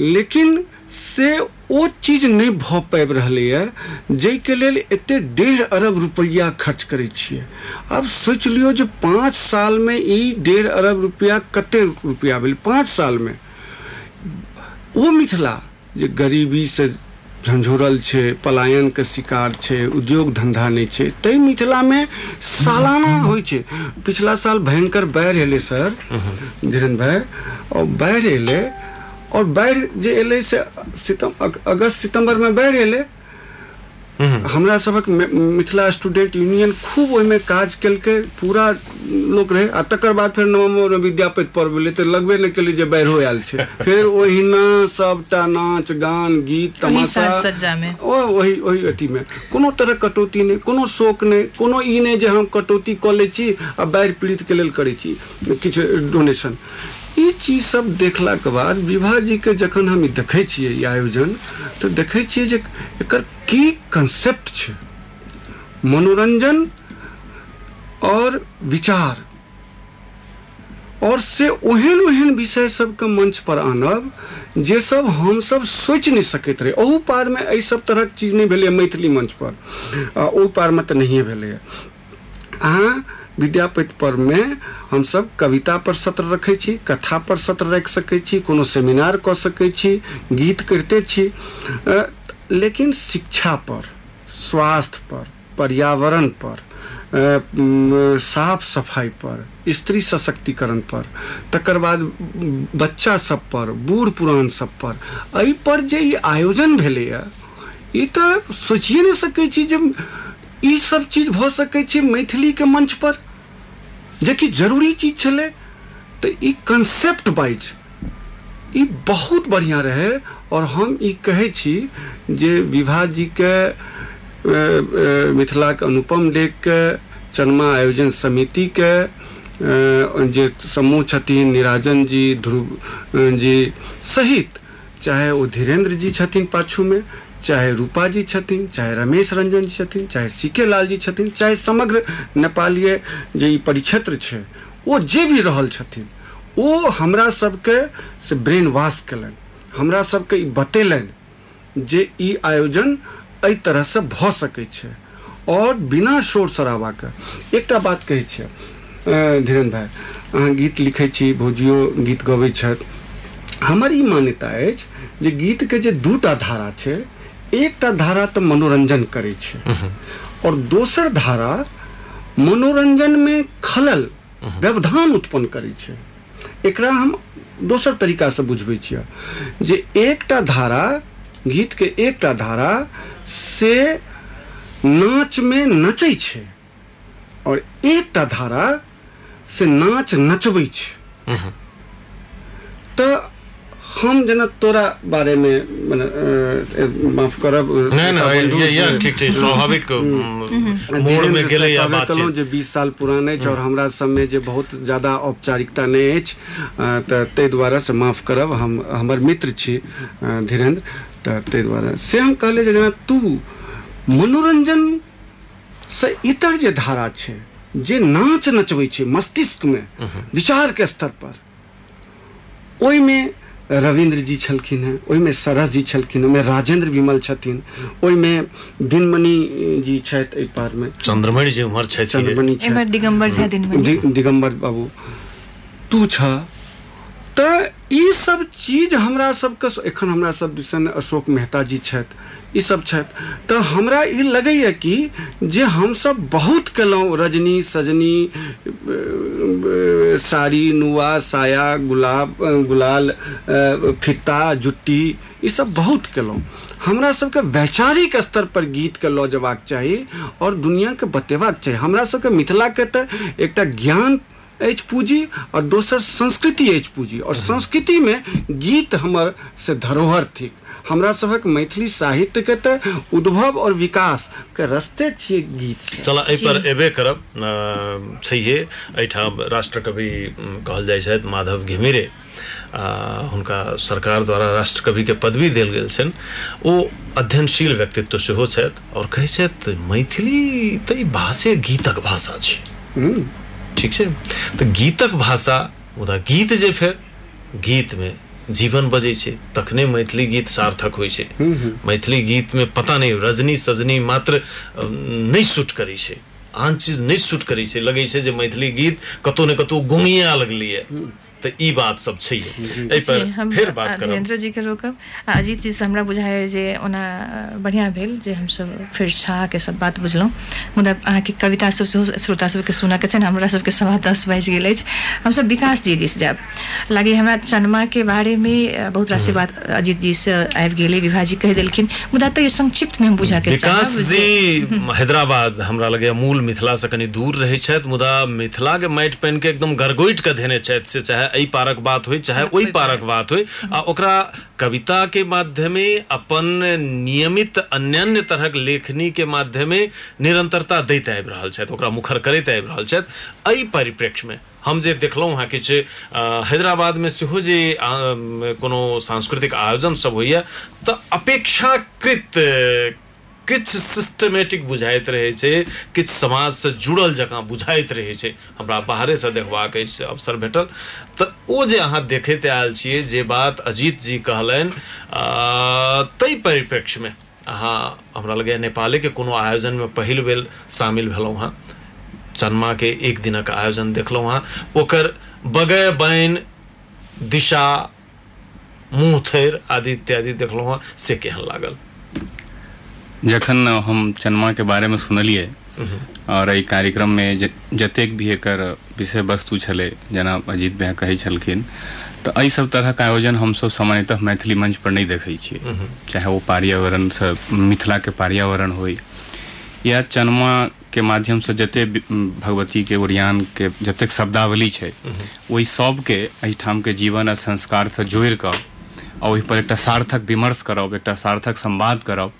लेकिन से ओ चीज़ नहि भऽ पाबि रहलैए जाहिके लेल एते डेढ़ अरब रुपैआ खर्च करै छियै। आब सोचि लियौ जे पाँच सालमे ई डेढ़ अरब रुपैआ कते रुपैआ भेल? पाँच सालमे। ओ मिथिला जे गरीबी से झंझोरल छै पलायनके शिकार छै उद्योग धंधा नहि छै ताहि मिथिलामे सालाना होइ छै। पिछला साल भयंकर बाढ़ि एलै सर। धीरेन्द्र भाई और बाढ़ि एलै और बाढ़ि जे एलै से सितम अग- अगस्त सितंबरमे बाढ़ि एलै। हमरा सबक मिथिला स्टूडेंट यूनियन खूब ओहिमे काज केलकै पूरा लोक रहे। आ तकर बाद फेर नवंबर में विद्यापति पर्व भेलै तऽ लगबे नहि केलै जे बाढ़िओ आयल छै। *laughs* फेर ओहिना सबटा नाच गान गीत तमाशा साज-सज्जा में। ओ वही वही अथीमे कोनो तरह कटौती नहि कोनो शोक नहि कोनो ई नहि जे हम कटौती कऽ लै छी आ बाढ़ि पीड़ितके लेल करै छी किछु डोनेशन। चीज़ सब देखलाके बाद विवाह जी के जखन हम देखै छियै आयोजन तो देखै छियै जे एकर की कंसेप्ट छै। मनोरंजन और विचार। और से ओहन ओहन विषय सबके मंच पर आनब, जे सब हमसब सोचि नहि सकैत रहे। ओहू पारमे एहि सब तरहक चीज़ नहीं मैथिली मंच पर। आ पार में नहिए भेलैए। अहाँ विद्यापति पर्वमे हमसब कविता पर सत्र रखै छी, कथा पर सत्र राखि सकै छी, कोनो सेमिनार कऽ सकै छी, गीत करिते छी। लेकिन शिक्षा पर, स्वास्थ्य पर, पर्यावरण पर साफ़ सफ़ाई पर, स्त्री सशक्तिकरण पर, तकर बाद बच्चा सब पर, बूढ़ पुरान सब पर, एहि पर जे ई आयोजन भेलैए, ई तऽ सोचिए नहि सकै छी जे ई सब चीज़ भऽ सकै छै मैथिलीके मंच पर। जेकि ज़रूरी चीज़ छलै ई कंसेप्ट वाइज बहुत बढ़िया रहे और हम कहै छी जे विभा जी के अ, मिथिलाके अनुपम डेक के चनमा आयोजन समिति के जे समूह छथिन निराजन जी ध्रुव जी सहित चाहे ओ धीरेन्द्र जी छथिन पाछूमे चाहे रूपा जी छथिन, चाहे रमेश रंजन जी छथिन, चाहे सी के लाल जी छथिन, चाहे समग्र नेपालीय जे परिक्षेत्र छै, ओ जे भी रहल छथिन, ओ हमरा सबके से ब्रेन वॉश कयलनि हमरा सबके ई बतेलनि जे ई आयोजन एहि तरहसँ भऽ सकै छै। और बिना शोर शराबाके, एकटा बात कहै धीरेन्द्र भाई अहाँ गीत लिखै छी, भौजियो गीत गबै छथि। हमर ई मान्यता अछि जे गीतके जे दू टा धारा छै एकटा धारा तऽ मनोरंजन करै छै। और दोसर धारा मनोरंजन में खलल व्यवधान उत्पन्न करै छै। एकरा हम दोसर तरीकासँ बुझबै छियै जे एकटा धारा गीतके एकटा धारा से नाचमे नचै छै और एकटा धारा से नाच नचबै छै। तऽ हम जेना तोरा बारेमे मने अ, माफ़ करब नहीं, नहीं, ये- ये ठीक छै, स्वाभाविक, मोड़ में गेलै या बातचीत। कहलहुँ जे बीस साल पुरान अछि और हमरा सबमे जे बहुत ज़्यादा औपचारिकता नहि अछि तऽ ताहि दुआरे से माफ़ करब हम हमर मित्र छी धीरेन्द्र तऽ ताहि दुआरे से हम कहले जे जेना तू मनोरंजन से इतर जे धारा छै जे नाच नचबै छै मस्तिष्कमे विचारके स्तर पर ओहिमे रविन्द्र जी छलखिन हेँ ओहिमे सरस जी छलखिन ओहिमे राजेंद्र विमल छथिन में दिनमणि जी छथि एहि पारमे। चंद्रमणि जी उम्हर छथि चंद्रमणि छथिन दिगंबर छथिन दिगंबर बाबू तू छ तऽ सब चीज़ हमरा सबके एखन हमरा सब दिसन अशोक मेहता जी छथि सब छथि। तऽ हमरा ई लगैए कि जे हमसब बहुत केलहुँ रजनी, सजनी साड़ी, नुआ, साया, गुलाब गुलाल फित्ता जुट्टी सब बहुत केलहुँ। हमरा सबके वैचारिक स्तर पर गीतके लऽ जेबाक चाही और दुनिआके बतेबाक चाही। हमरा सबके मिथिलाके तऽ एकटा ज्ञान अछि पूंजी और दोसर संस्कृति अछि पूंजी। और संस्कृति में गीत हमर से धरोहर थिक। हमरा सभक मैथिली साहित्य के तऽ उद्भव और विकास के रस्ते छियै गीत से। चल एहि पर एबे करब। छैहे एहिठाम राष्ट्रकवि कहल जाइ छथि माधव घिमिरे। आ, हुनका सरकार द्वारा राष्ट्रकवि के पदवी देल गेल छनि। ओ अध्ययनशील व्यक्तित्व सेहो छथि और कहै छथि मैथिली तऽ ई भाषे गीतक भाषा छै। ठीक छै तऽ गीतक भाषा मुदा गीत जे फेर गीतमे जीवन बजै छै तखने मैथिली गीत सार्थक होइ छै। मैथिली गीतमे पता नहि रजनी सजनी मात्र नहीं सूट करै छै। आन चीज़ नहि सूट करै छै लगै छै जे मैथिली गीत कतौ ने कतौ गुंगिया लगलिए तऽ ई बात सब छै पर हम फेर बात करब। धीरेन्द्र जी के रोकब आ अजीत जी से हमरा बुझाय जे ओना बढ़िया भेल जे हमसब फिर शाह के सब बात बुझलहुँ। मुदा अहाँके कविता सब सेहो श्रोता सबके सुनऽ के छै ने हमरा सबके सवा दस बाजि गेल अछि। हमसब विकास जी दिस जायब। लागे हमरा चनमा के बारे में बहुत रास बात अजीत जी से आबि गेलै विभा जी कहि देलखिन। मुदा तैयो संक्षिप्त में हम बुझा के विकास जी हैदराबाद हमरा लगे मूल मिथिला से कनी दूर रहे छथि मुदा मिथिला के माटि पानि के एकदम गरगोइट के धेने छथि से चाहे एहि पारक बात होय चाहे ओहि पारक बात होय आ ओकरा कविता के माध्यमे अपन नियमित अन्यान्य तरहक लेखनी के माध्यमे निरंतरता दैत आबि रहल छथि ओकरा मुखर करैत आबि रहल छथि। एहि परिप्रेक्ष्य में हम जे देखलहुँ अहाँ किछु अ, हैदराबादमे सेहो जे कोनो सांस्कृतिक आयोजन सब होइए तऽ अपेक्षाकृत किछु सिस्टमेटिक बुझाइत रहै छै, किछु समाज से जुड़ल जकाँ बुझाइत रहै छै। हमरा बाहरे से देखबाक अछि अवसर भेटल। तऽ ओ जे अहाँ देखैत आयल छियै, जे बात अजीत जी कहलनि ताहि परिप्रेक्ष्यमे अहाँ, हमरा लगैए नेपालेके कोनो आयोजनमे पहिल बेर शामिल भेलहुँ हँ। चनमा के एक दिनक आयोजन देखलहुँ हँ। ओकर बगै बैन दिशा, मुँह थैर आदि इत्यादि देखलहुँ हँ, से केहन लागल? जखन हम चन्मा के बारे में सुनलिए और एहि कार्यक्रम में जतेक भी एकर विषय वस्तु छलै जना अजीत भैया कहै छलखिन तऽ एहि सब तरहक आयोजन हम सब सामान्यतः मैथिली मंच पर नहीं देखै छियै। चाहे वो पर्यावरण से मिथिला के पर्यावरण हो या चनमा के माध्यम से जते भगवती के ओरियान के जतेक शब्दावली है ओहि सबके एहिठाम के जीवन आ संस्कार से जोड़ि आ ओहि पर एकटा सार्थक विमर्श करब एकटा सार्थक संवाद करब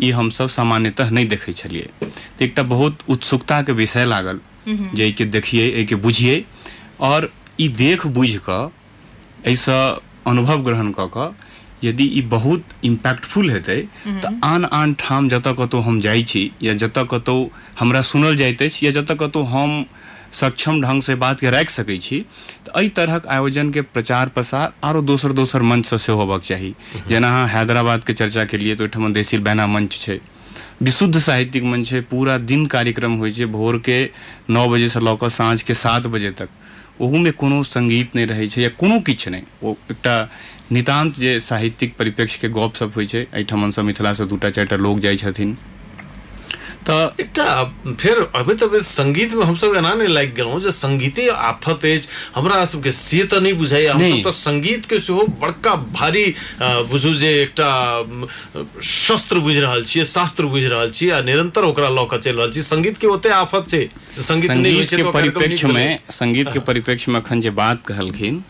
ई हमसब सामान्यतः नहीं देखै छलिए तऽ एकटा बहुत उत्सुकता के विषय लागल जे एहिके देखिए एहिके बुझिए और ई देख बुझि कऽ एहिसँ अनुभव ग्रहण कऽ कऽ यदि ई बहुत इम्पैक्टफुल हेतै तऽ आन आन ठाम जतऽ कतहु हम जाइ छी या जतऽ कतहु हमरा सुनल जाइत अछि या जतऽ कतहु हम सक्षम ढंग से बात के राखि सकै छी तऽ एहि तरहक आयोजन के प्रचार प्रसार आरो दोसर दोसर मंच से सेहो होबक चाही। जेना अहाँ हैदराबाद के चर्चा केलिए तऽ ओहिठाम देसी बैना मंच छै। विशुद्ध साहित्यिक मंच छै पूरा दिन कार्यक्रम होइ छै के नौ बजे से लऽ कऽ साँझ के सात बजे तक। ओहूमे कोनो संगीत नहि रहै छै या कोनो किछु नहि ओ एकटा नितान्त जे साहित्यिक परिप्रेक्ष्य के गप सब होइ छै एहिठाम हमसब मिथिला से दूटा चारि टा लोग जाइ छथिन। तऽ एकटा फेर अबैत अबैत संगीत में हमसब एना नहि लागि गेलहुँ जे संगीते आफत अछि हमरा सबके से तऽ नहि बुझाइए। तऽ संगीत के सेहो बड़का भारी बुझू जे एकटा शस्त्र बुझि रहल छियै शास्त्र बुझि रहल छियै आ निरंतर ओकरा लऽ कऽ चलि रहल छी संगीत के ओते आफत छै संगीत छै के तऽ परिप्रेक्ष्य में संगीत के परिप्रेक्ष्य में अखन जे बात कहलखिन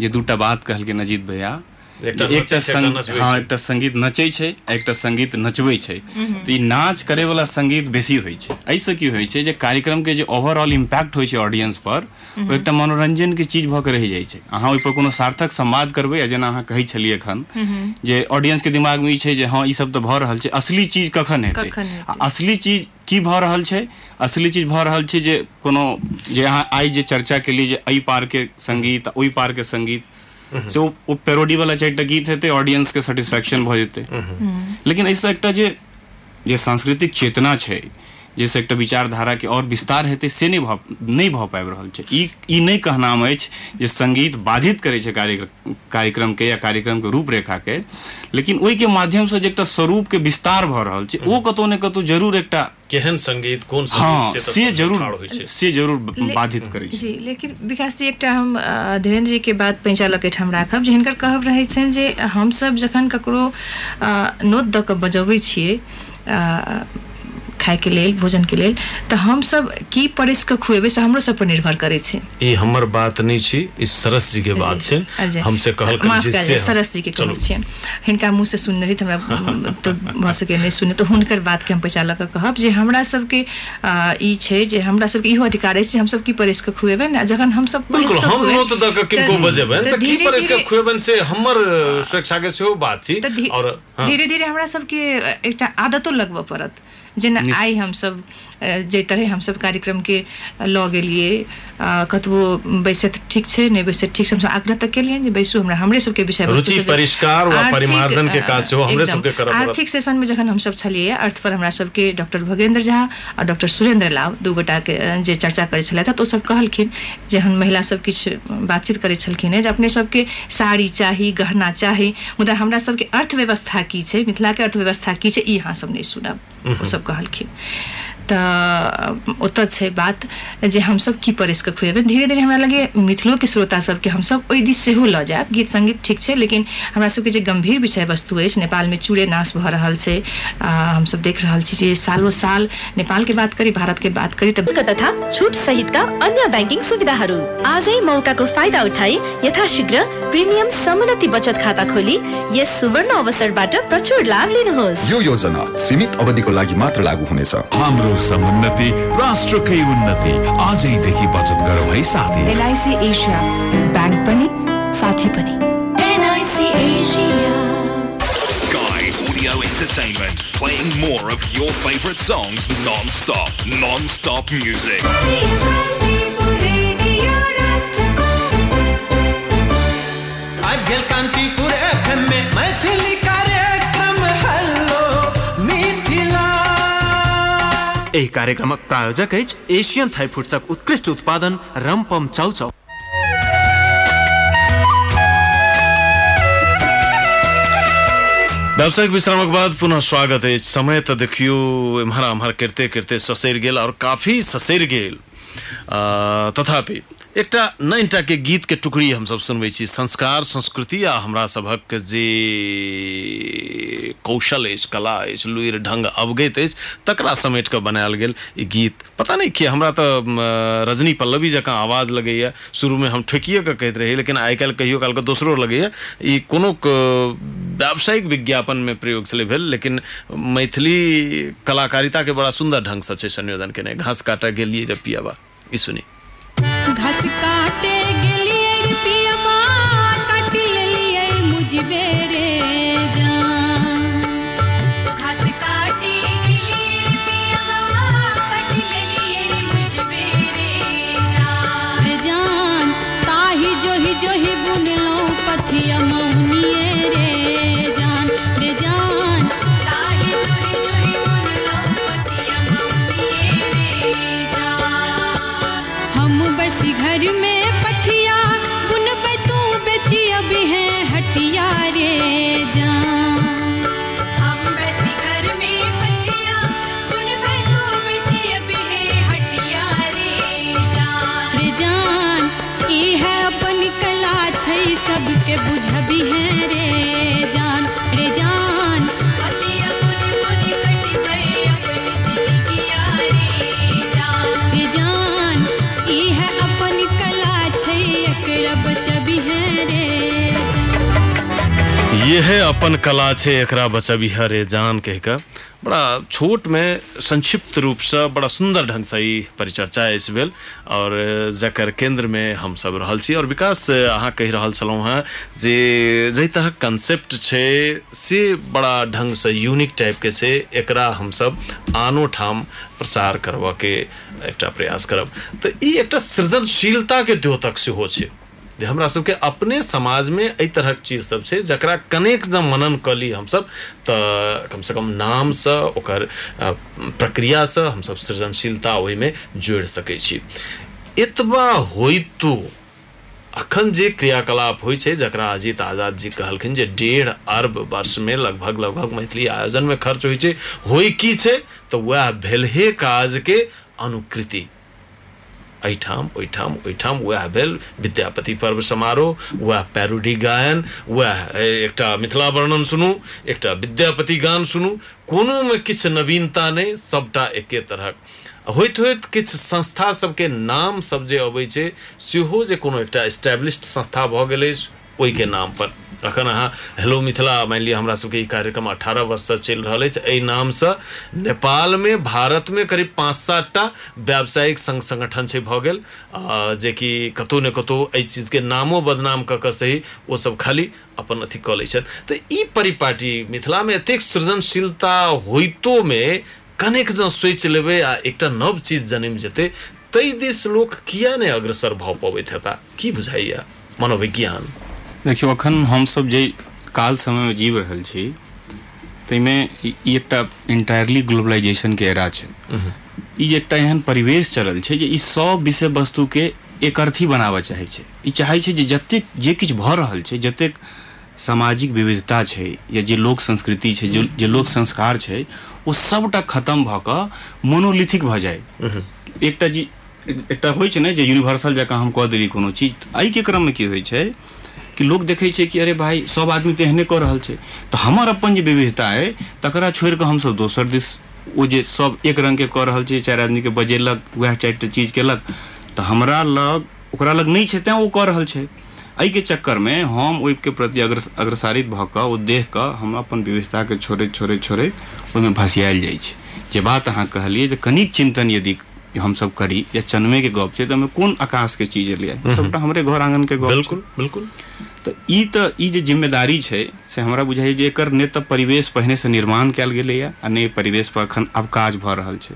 जे दूटा बात कहलखिन अजीत भैया एकटा संग- हाँ छै। एकटा संगीत नचै छै आ एकटा संगीत नचबै छै। तऽ ई नाच करे वाला संगीत बेसी होइ छै। एहिसँ की होइ छै जे कार्यक्रम के जे ओवरऑल इम्पैक्ट होइ छै ऑडियंस पर ओ एकटा मनोरंजन के चीज़ भऽ के रहि जाइ छै। अहाँ ओहि पर कोनो सार्थक संवाद करबै आ जेना अहाँ कहै छलिए एखन जे ऑडियंस के दिमाग में ई छै जे हाँ ई सब तऽ भऽ रहल छै। असली चीज़ कखन हेतै? आ असली चीज़ की भऽ रहल छै? असली चीज़ भऽ रहल छै जे कोनो जे अहाँ आइ जे चर्चा केलिए जे एहि पार के संगीत आ ओहि पार के से ओ ओ पेरोडी वाला चारिटा गीत हेतै ऑडियंस के सेटिस्फेक्शन भऽ जेतै लेकिन एहिसँ एकटा जे जे सांस्कृतिक चेतना छै जाहिसँ एक विचारधारा के और विस्तार हेतै से नहि भऽ नहि भऽ पाबि रहल छै। ई ई नहि कहनाम अछि जे संगीत बाधित करै छै कार्य के या कार्यक्रम के रूपरेखा के लेकिन ओहि के माध्यम से जे एकटा स्वरूप के विस्तार भऽ रहल छै ओ कतौ ने कतौ ज़रूर एकटा केहन संगीत कोन हाँ संगीत से ज़रूर से ज़रूर बाधित करै छै। जी लेकिन विकास जी एकटा हम धीरेन्द्र जी के बात पैंचा लऽ के ठाम राखब जे हिनकर कहब रहै छनि जे हमसब जखन ककरो नोत दऽ कऽ बजबै छियै खाए के लेल के लेल तऽ हम सब की परिस के खुएबै से हमरो सब पर निर्भर करै छै। ई हमर बात नहि छी ई सरस जी के बात छै। हमसे कहल माफ़ करी से सरस जी के चलू कहै छियनि। हिनका मुँह से सुनने रही हमरा *laughs* तो भऽ सके नहि सुने तऽ हुनकर बात के हम पैसा लऽ कऽ कहब जे हमरा सबके ई छै जे हमरा सबके इहो अधिकार अछि जे हम सब की परिस के खुएबै ने जखन हम सब बिल्कुल हम खुएबै, नोत दऽ कऽ किनको बजेबनि? तऽ की धीरे पर इसके धीरे- खुएबनि से हमर सुरक्षा के सेहो बात छी और हाँ, धीरे धीरे हमरा सबके एकटा आदतो लगबऽ पड़त। जेना आई हम अ, जे तरह हमसब कार्यक्रम के लऽ गेलिए अ, कतबो बैसे ठीक छै नहि बैसे ठीक छै हमसब आग्रह तक केलियनि जे बैसू हमरा हमरे सबके विषय रुचि परिष्कार वा आर्थिक, परिमार्जन के काज सेहो हमरे सबके पड़त। आर्थिक सेशन में जखन हमसब छलियै अर्थ पर हमरा सबके डॉक्टर भगेंद्र झा और डॉक्टर सुरेंद्र लाव दू गोटा के जे चर्चा करै छलथि तऽ सब कहलखिन जे हम महिला सब किछु बातचीत करै छलखिन हेँ जे अपने सबके साड़ी चाही गहना चाही मुदा हमरा सबके अर्थव्यवस्था की छै मिथिला के अर्थव्यवस्था की छै ई अहाँ सब नहि सुनब ओ सब कहलखिन। तऽ ओतऽ छै बात जे हमसब की परिस कऽ खुएबै धीरे धीरे हमरा लगे मिथिलो के श्रोता सबके हमसब ओहि दिस सेहो लऽ जायब। गीत संगीत ठीक छै लेकिन हमरा सबके जे गंभीर विषय वस्तु अछि नेपाल में चूड़े नाश भऽ रहल छै। आ, हमसब देख रहल छी जे सालों साल नेपाल के बात करी भारत के बात करी तऽ तथा छुट सहितका अन्य ब्याङ्किङ सुविधाहरू। आजै मौकाको फाइदा उठाई यथाशीघ्र प्रिमियम समुन्नति बचत खाता खोली यस सुवर्ण अवसरबाट प्रचुर लाभ लिनुहोस्। यो योजना सीमित अवधिको लागि मात्र लागू हुनेछ। हाम्रो समुन्नति राष्ट्रकै उन्नति आजैदेखि बचत गरौँ है साथी एलआइसी एसिया ब्याङ्क पनि साथी पनि NIC Asia Audio Entertainment, playing more of your favorite songs non-stop. Non-stop music. Kantipur FM में मैथिली एहि कार्यक्रमक प्रायोजक अछि एशियन थाई फूड्सक उत्कृष्ट उत्पादन रमपम चाउचाउ। व्यावसायिक विश्रामक बाद पुनः स्वागत अछि समय तऽ देखियो एम्हर एम्हर करते करते ससरि गेल और काफी ससरि गेल। तथापि एकटा नैनटा के गीत के टुकड़ी हमसब सुनबै छी। संस्कार, संस्कृति आ हमरा सभक जे कौशल कला अछि ढंग अवगत अछि, तकरा समेट कऽ बनायल गेल गीत। पता नहि किया, हमरा तऽ रजनी पल्लवी जकाँ आवाज़ लगैया। शुरूमे हम ठोकिए कऽ कहैत रही लेकिन आइ काल्हि कहियो काल कऽ दोसरो लगैया। ई कोनो क- व्यावसायिक विज्ञापनमे प्रयोग छलै भेल, लेकिन मैथिली कलाकारिताके बड़ा सुन्दर ढङ्गसँ छै, संयोजन केने। घास काटऽ गेलियै रे पियाबा। सुनी। घास काटे गेलिए रे काटी लेलिए मुझबे रे सबके बुझबी है रे जान रे जान। है है ये है अपन कला छै एकरा बचबिहा रे जान कह कऽ बड़ा छोट में संक्षिप्त रूप से बड़ा सुंदर ढंग से परिचर्चा अछि भेल और जकर केंद्र में हम सब रहल छी। और विकास अहाँ कहि रहल छलहुँ हेँ जे, जाहि तरह कंसेप्ट छै, से बड़ा ढंग से यूनिक टाइप के छै एकरा हम सब आनो ठाम प्रसार करबऽ के एकटा प्रयास करब। तऽ ई सृजनशीलता के द्योतक सेहो छै। हमरा सबके अपने समाजमे एहि तरहक चीज़ सब छै जकरा कनेक जब मनन कऽ ली हमसब तऽ कमसँ कम नाम नामसँ ओकर अ, प्रक्रियासँ हमसब सृजनशीलता ओहिमे जोड़ि सकै छी। एतबा होइतो अखन जे क्रियाकलाप होइ छै जकरा अजीत आज़ाद जी कहलखिन जे डेढ़ अरब वर्षमे लगभग लगभग मैथिली आयोजनमे खर्च होइ छै होइ की छै तऽ भेलहे अनुकृति। एहिठाम ओहिठाम ओहिठाम वएह भेल विद्यापति पर्व समारोह वएह पैरोडी गायन वएह एकटा मिथिला वर्णन सुनू एकटा विद्यापति गान सुनू कोनोमे किछु नवीनता नहि सबटा एके तरहक होइत होइत किछु संस्था सबके नाम सब जे अबै छै सेहो जे कोनो एकटा एस्टैब्लिश्ड संस्था भऽ गेलै ओहिके नाम अखन अहाँ, हेलो मिथिला, मानि लिअ हमरा सबके कार्यक्रम अठारह वर्षसँ चलि रहल अछि। एहि नामसँ नेपालमे, भारतमे करीब पाँच सात टा व्यावसायिक संघ संगठन छै, भऽ गेल। जेकि कतहु ने कतहु एहि चीजके नामो बदनाम कऽ कऽ सही सब खाली अपन अथी कऽ लै छथि। तऽ ई परिपाटी मिथिलामे एतेक सृजनशीलता होइतोमे कनेक जँ सोचि लेबै आ नव चीज़ जन्म जेतै ताहि दिस लोक किया नहि अग्रसर भऽ पबैत हेता? की बुझाइया? मनोविज्ञान। देखियौ अखन हमसब जे काल समयमे जीव रहल छी ताहिमे ई एकटा इंटायरली ग्लोबलाइजेशन के एरा छै। ई एकटा एहन परिवेश चलल छै जे ई सब विषय वस्तुके एकअर्थी बनाबऽ चाहै छै। ई चाहै छै जे जतेक जे किछु भऽ रहल छै जतेक सामाजिक विविधता छै या जे लोक संस्कृति छै जे जे लोक संस्कार छै ओ सबटा खत्म भऽ कऽ मोनोलिथिक भऽ जाए एकटा जी एकटा होइ छै ने जे यूनिवर्सल जकाँ हम कऽ देली कोनो चीज़ एहिके क्रममे की होइ छै कि लोक देखै कि अरे भाई, सब आदमी तऽ एहने कऽ रहल छै। तऽ हमर अपन जे विविधता अइ, तकरा छोड़ि कऽ हमसब दोसर दिस, ओ जे सब एक रंग रङ्गके कऽ रहल चारि आदमीके बजेलक, उएह चारि चीज़ केलक, तऽ हमरा लग, ओकरा लग नहि छै, तेँ ओ कऽ रहल छै। एहिके चक्करमे हम ओहिके प्रति अग्र अग्रसारित भऽ कऽ, ओ देख कऽ हम अपन विविधताके छोड़ैत छोड़ैत छोड़ैत ओहिमे भसियाल जाइ जे बात अहाँ कहलिए जे कनिक चिन्तन यदि हमसब करी या चनमे के गप छै तऽ ओहिमे कोन आकाश के चीज़ एलियै? हम्म। सबटा हमरे घर आँगन के गप बिल्कुल बिल्कुल। तऽ ई तऽ ई जे ज़िम्मेदारी छै से हमरा बुझाइए जे एकर ने तऽ परिवेश पहिने से निर्माण कयल गेलैए आ ने परिवेश पर एखन आब काज भऽ रहल छै।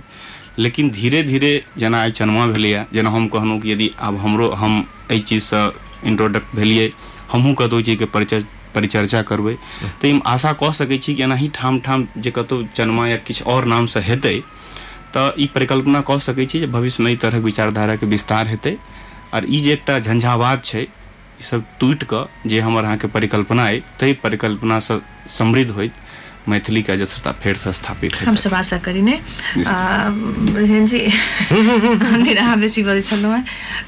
लेकिन धीरे धीरे जेना आइ चनमा भेलैए जेना हम कहलहुँ कि यदि आब हमरो हम एहि चीजसँ इंट्रोडक्ट भेलियै हमहूँ कतहु चीजके परिचय परिचर्चा करबै तऽ ई आशा कऽ सकैत छी कि एनाही ठाम ठाम जे कतहु चनमा या किछु आओर नामसँ हेतै ई परिकल्पना कह सकै छी जे भविष्यमे ई तरहक विचारधाराके विस्तार हेतै। आओर ई जे एकटा झंझावात छै, ई सब टूटि कऽ जे हमर अहाँके परिकल्पना अइ समृद्ध होइत। मैथिलीके अजस्रता फेरसँ स्थापित हम सब आशा करिने जी, जी। आ, बहन जी दिन अहाँ बेसी बजै छलहुँ हेँ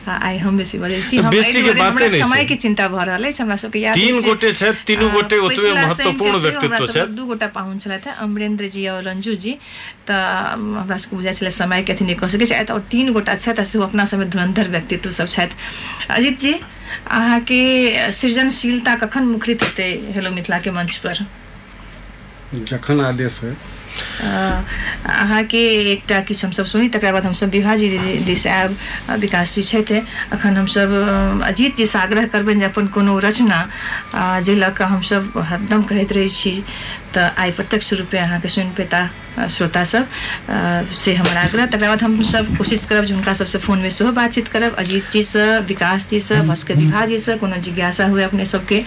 आ आइ हम बेसी बजै छी। हम बेसी के बाते नहि छै। समयके चिन्ता भऽ रहल अछि हमरा याद तीन गोटे छथि तीनू गोटे ओतबे महत्वपूर्ण व्यक्तित्व छथि। दू गोटा पाहुन छलथि हेँ अमरेंद्र जी और रंजू जी। अम, हमरा बुझाइ छलै समय के अथी नहि कऽ सकै छै। आओर तीन गोटा सेहो अपना सबमे धुरंधर व्यक्तित्व सब छथि। अजित जी अहाँके सृजनशीलता कखन मुखरित हेतै हेलो मिथिलाके मंच पर? जखन आदेश है। अहाँके एकटा किछु हमसब सुनी तकर बाद हमसब विभाजी दिस आयब। अ, विकास जी छथि। अखन हमसब अ, अजीत जी से आग्रह करबनि जे अपन कोनो रचना जे लऽ कऽ हमसब हरदम कहैत रहै छी तऽ आइ प्रत्यक्ष रूपे अहाँके सुनि पेता श्रोता सबसे हमर आग्रह। तकर बाद हमसब कोशिश करब जे हुनका सबसँ फोनमे सेहो बातचीत करब। अजीत जीसँ विकास जीसँ भास्कर विभा जीसँ कोनो जिज्ञासा हुए अपने सबके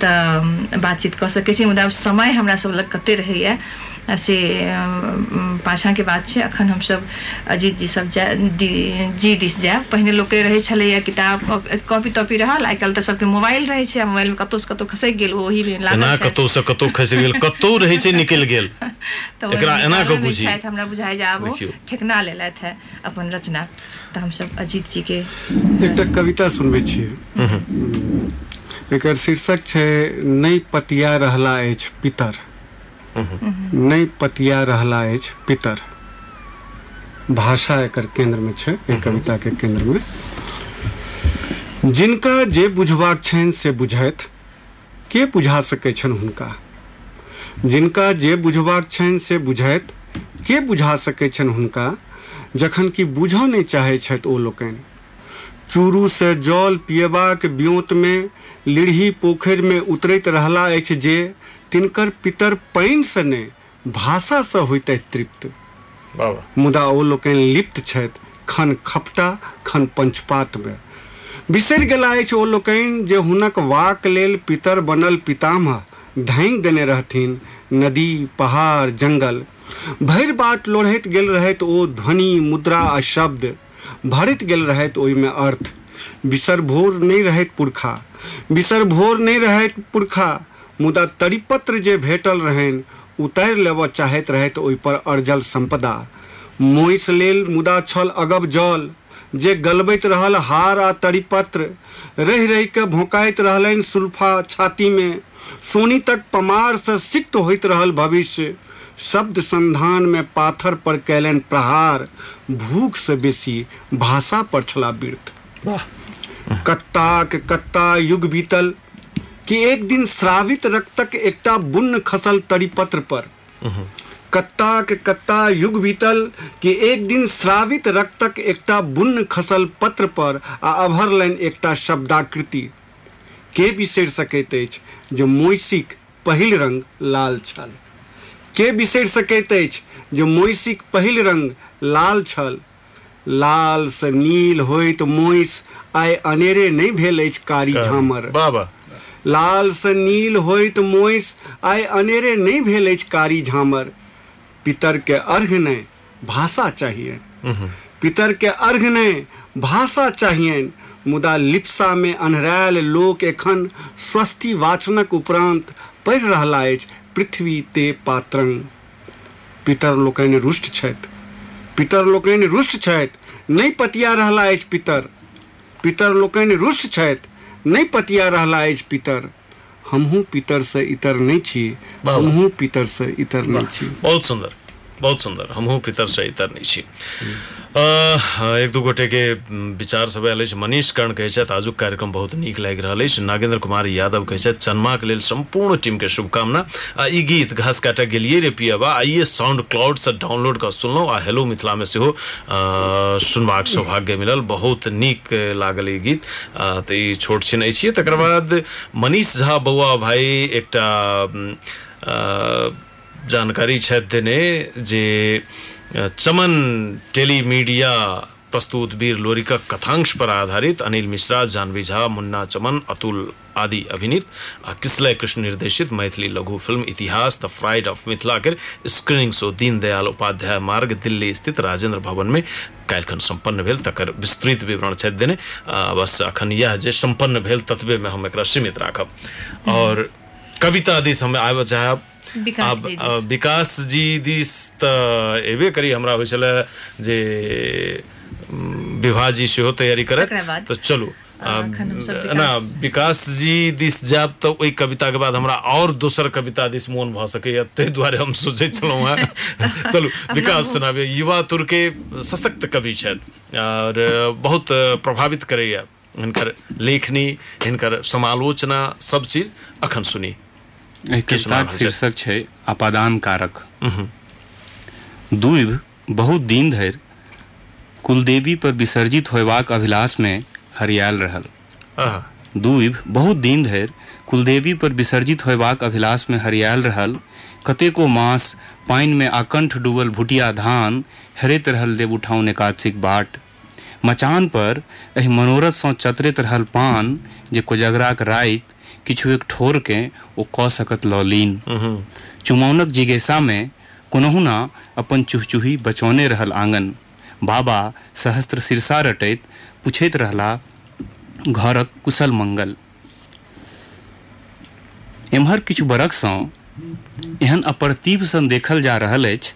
तऽ बातचीत कऽ सकै छी मुदा समय हमरा सब लग कते रहैया। से अम, पाछाँके बात छै अखन हमसब अजीत जी सब जा जी दिस जायब। पहिने लोकके रहै छलैया किताब कॉपी तॉपी रहल आइ काल्हि तऽ सबके मोबाइल रहै छै मोबाइलमे कतौ से कतौ खसैक गेल ओही मे लागल से कतौ खसि गेल कतौ रहै छै निकलि गेल। *laughs* तऽ एकरा एना कऽ बुझी। हमरा बुझाइ जे आब। ठेकना लेलथि है अपन रचना। तऽ हमसब अजीत जी के एकटा कविता सुनबै छियै। एकर शीर्षक छै नहि पतिया रहला अछि पितर। नहि पतिया रहला अछि पितर। भाषा एकर केंद्र में छै एहि कविता के केंद्र में जिनका जे बुझबाक छनि से बुझथि के बुझा सकै छनि हुनका? जिनका जे बुझबाक छनि से बुझथि के बुझा सकै छनि हुनका? जखन कि बुझऽ नहि चाहै छथि ओ लोकनि चूरू से जल पियबाक ब्योतमे लीढ़ी पोखरिमे उतरैत रहला अछि जे तिनकर पितर पानिसँ नहि भाषासँ होइतथि तृप्त। मुदा ओ लोकनि लिप्त छथि खन खपटा खन पंचपातमे बिसरि गेला अछि ओ लोकनि जे हुनक वाक लेल पितर बनल पितामह धाङ्गि देने रहथिन नदी पहाड़ जंगल। भरि बाट लोढ़ैत गेल रहथि ओ ध्वनि मुद्रा आ शब्द भरैत गेल ओहिमे अर्थ। बिसर भोर नहि रहैत पुरखा। बिसर भोर नहि रहैत पुरखा। मुदा तरीपत्र जे भेटल रहनि उतारि लेबऽ चाहैत रहथि ओहिपर अर्जल संपदा मोइस लेल मुदा छल अगब जल, जे गलबैत रहल हार आ तरीपत्र। रहि रहि के भोंकाइत रहलनि सुल्फा छाती में सोनी तक पमार से सिक्त होइत रहल भविष्य। शब्द संधान में पाथर पर कैलन प्रहार भूख से बेसी भाषा पर छला बिरथ। कत्ता के कत्ता युग बीतल कि एक दिन श्रावित रक्तक एकटा बुन्न खसल तरीपत्र पर। कत्ता के कत्ता युग बीतल कि एक दिन श्रावित रक्तक एकटा बुन्न खसल पत्र पर आ अभरलनि एकटा शब्दाकृति। के बिसरि सकैत अछि जे पहिल रंग लाल छल? के बिसरि सकैत अछि जे मोइसिक पहिल रंग लाल छल। लाल से नील होइत मोइस आइ अनेरे नहि भेल अछि कारी झामर। बाबा लाल से नील होइत मोइस आइ अनेरे नहि भेल अछि कारी झामर। पितर के अर्घ नहि भाषा चाहिए पितर के अर्घ नहि भाषा चाहिए मुदा लिप्सा में अन्हरायल लोक एखन स्वस्ति वाचनक उपरांत पढ़ि रहला अछि। पृथ्वी ते पात्रंग पितर। लोकनि रुष्ट छथि पितर लोकनि रुष्ट छथि नहि पतिया रहला अछि पितर। पितर लोकनि रुष्ट छथि नहि पतिया रहला अछि पितर। हमहूँ पितर से इतर नहीं छी। हमहूँ पितर से इतर नहीं छी। बहुत सुंदर बहुत सुंदर। हमहूँ पितर से इतर नहीं छी। अ, एक दू गोटे के विचार सब आयल मनीष कर्ण कहै आजुक कार्यक्रम बहुत निक लागि रहल अछि। नागेंद्र कुमार यादव कहै चन्मा के लिए संपूर्ण टीम के शुभकामना। आ गीत घास काटऽ गेलियै रे पियबा आइए साउंड क्लाउड से डाउनलोड कऽ सुनलहुँ आ हेलो मिथिला में सेहो सुनबाक सौभाग्य मिलल। बहुत निक लागल गीत। ई छोट छिन अछि। तकर मनीष झा बौआ भाई एक जानकारी देने जे चमन टेलीमीडिया प्रस्तुत वीर लोरिकक कथांश पर आधारित अनिल मिश्रा जानवी झा मुन्ना चमन अतुल आदि अभिनीत किसलय कृष्ण निर्देशित मैथिली लघु फ़िल्म इतिहास द फ्राइड ऑफ़ मिथिला के स्क्रीनिंग शो दीनदयाल उपाध्याय मार्ग दिल्ली स्थित राजेंद्र भवन में काल्हिखन संपन्न भेल तकर विस्तृत विवरण छथि देने। बस अखन यह जे संपन्न भेल ततबे में हम एक सीमित राखब। और कविता दिस हम आबऽ चाहब विकास जी दिस तऽ करी हमरा होइ छलै जे उम, विभा जी सेहो तैयारी करत? तऽ चलू ना विकास जी दिस जायब तऽ ओहि कविता के बाद हमरा और दोसर कविता दिस मोन भऽ सकैया ताहि दुआरे हम सोचै छलहुँ हेँ। *laughs* चलू विकास सुनाबे युवा तुर के सशक्त कवि छथि और बहुत प्रभावित करैया हिनकर लेखनी हिनकर समालोचना सब चीज़ अखन सुनी। एहि की सुनाब कविताक छै? शीर्षक छै अपादान कारक दूब बहुत दिन धरि कुलदेवी पर विसर्जित होयबाक अभिलाष में हरियाल रहल। आहा, बहुत दिन धरि कुलदेवी पर विसर्जित होयबाक अभिलाष में हरियाल रहल। कतेको मास पानि में आकंठ डूबल भुटिया धान हेरैत रहल देव उठाउन एकादशीक बाट। मचान पर एहि मनोरथ सँ चतरैत रहल पान जे कोजगराक राति किछु एक ठोर के ओ कऽ सकत लऽ लीन चुमौनक जिज्ञासा में कोनहुना अपन चुहचुही बचौने रहल आँगन। बाबा सहस्त्र शीर्षा रटैत पूछैत रहला घरक कुशल मंगल एम्हर किछु बरखसँ एहन अप्रतीप सन देखल जा रहल अछि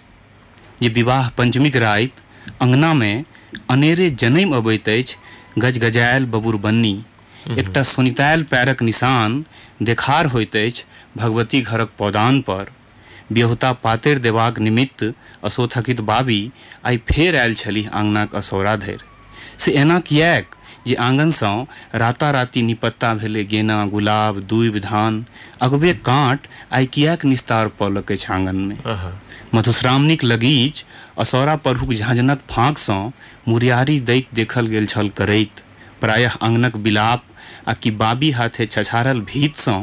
जे विवाह पंचमीक राति अंगनामे अनेरे जनैम अबैत अछि गजगजायल बबुर बन्नी। एकटा सोनितायल पैरक निशान देखार होइत अछि भगवती घरक पौदान पर। ब्यहुता पातरि देबाक निमित्त असोथकित बाबी आइ फेर आयल छलीह आंगनाक असौरा धरि। से एना किएक जे आंगनसँ राताराति निपत्ता भेलै गेना गुलाब दूबि धान अगबे काँट आइ किएक निस्तार पौलक अछि आहा, मधुश्रावणीक लगीच असौरा परहुक झाँझनक फाँकसँ मुरियारी दैत देखल गेल छल करैत। प्रायः अंगनक बिलाप आ कि बाबी हाथे छछारल भीतसँ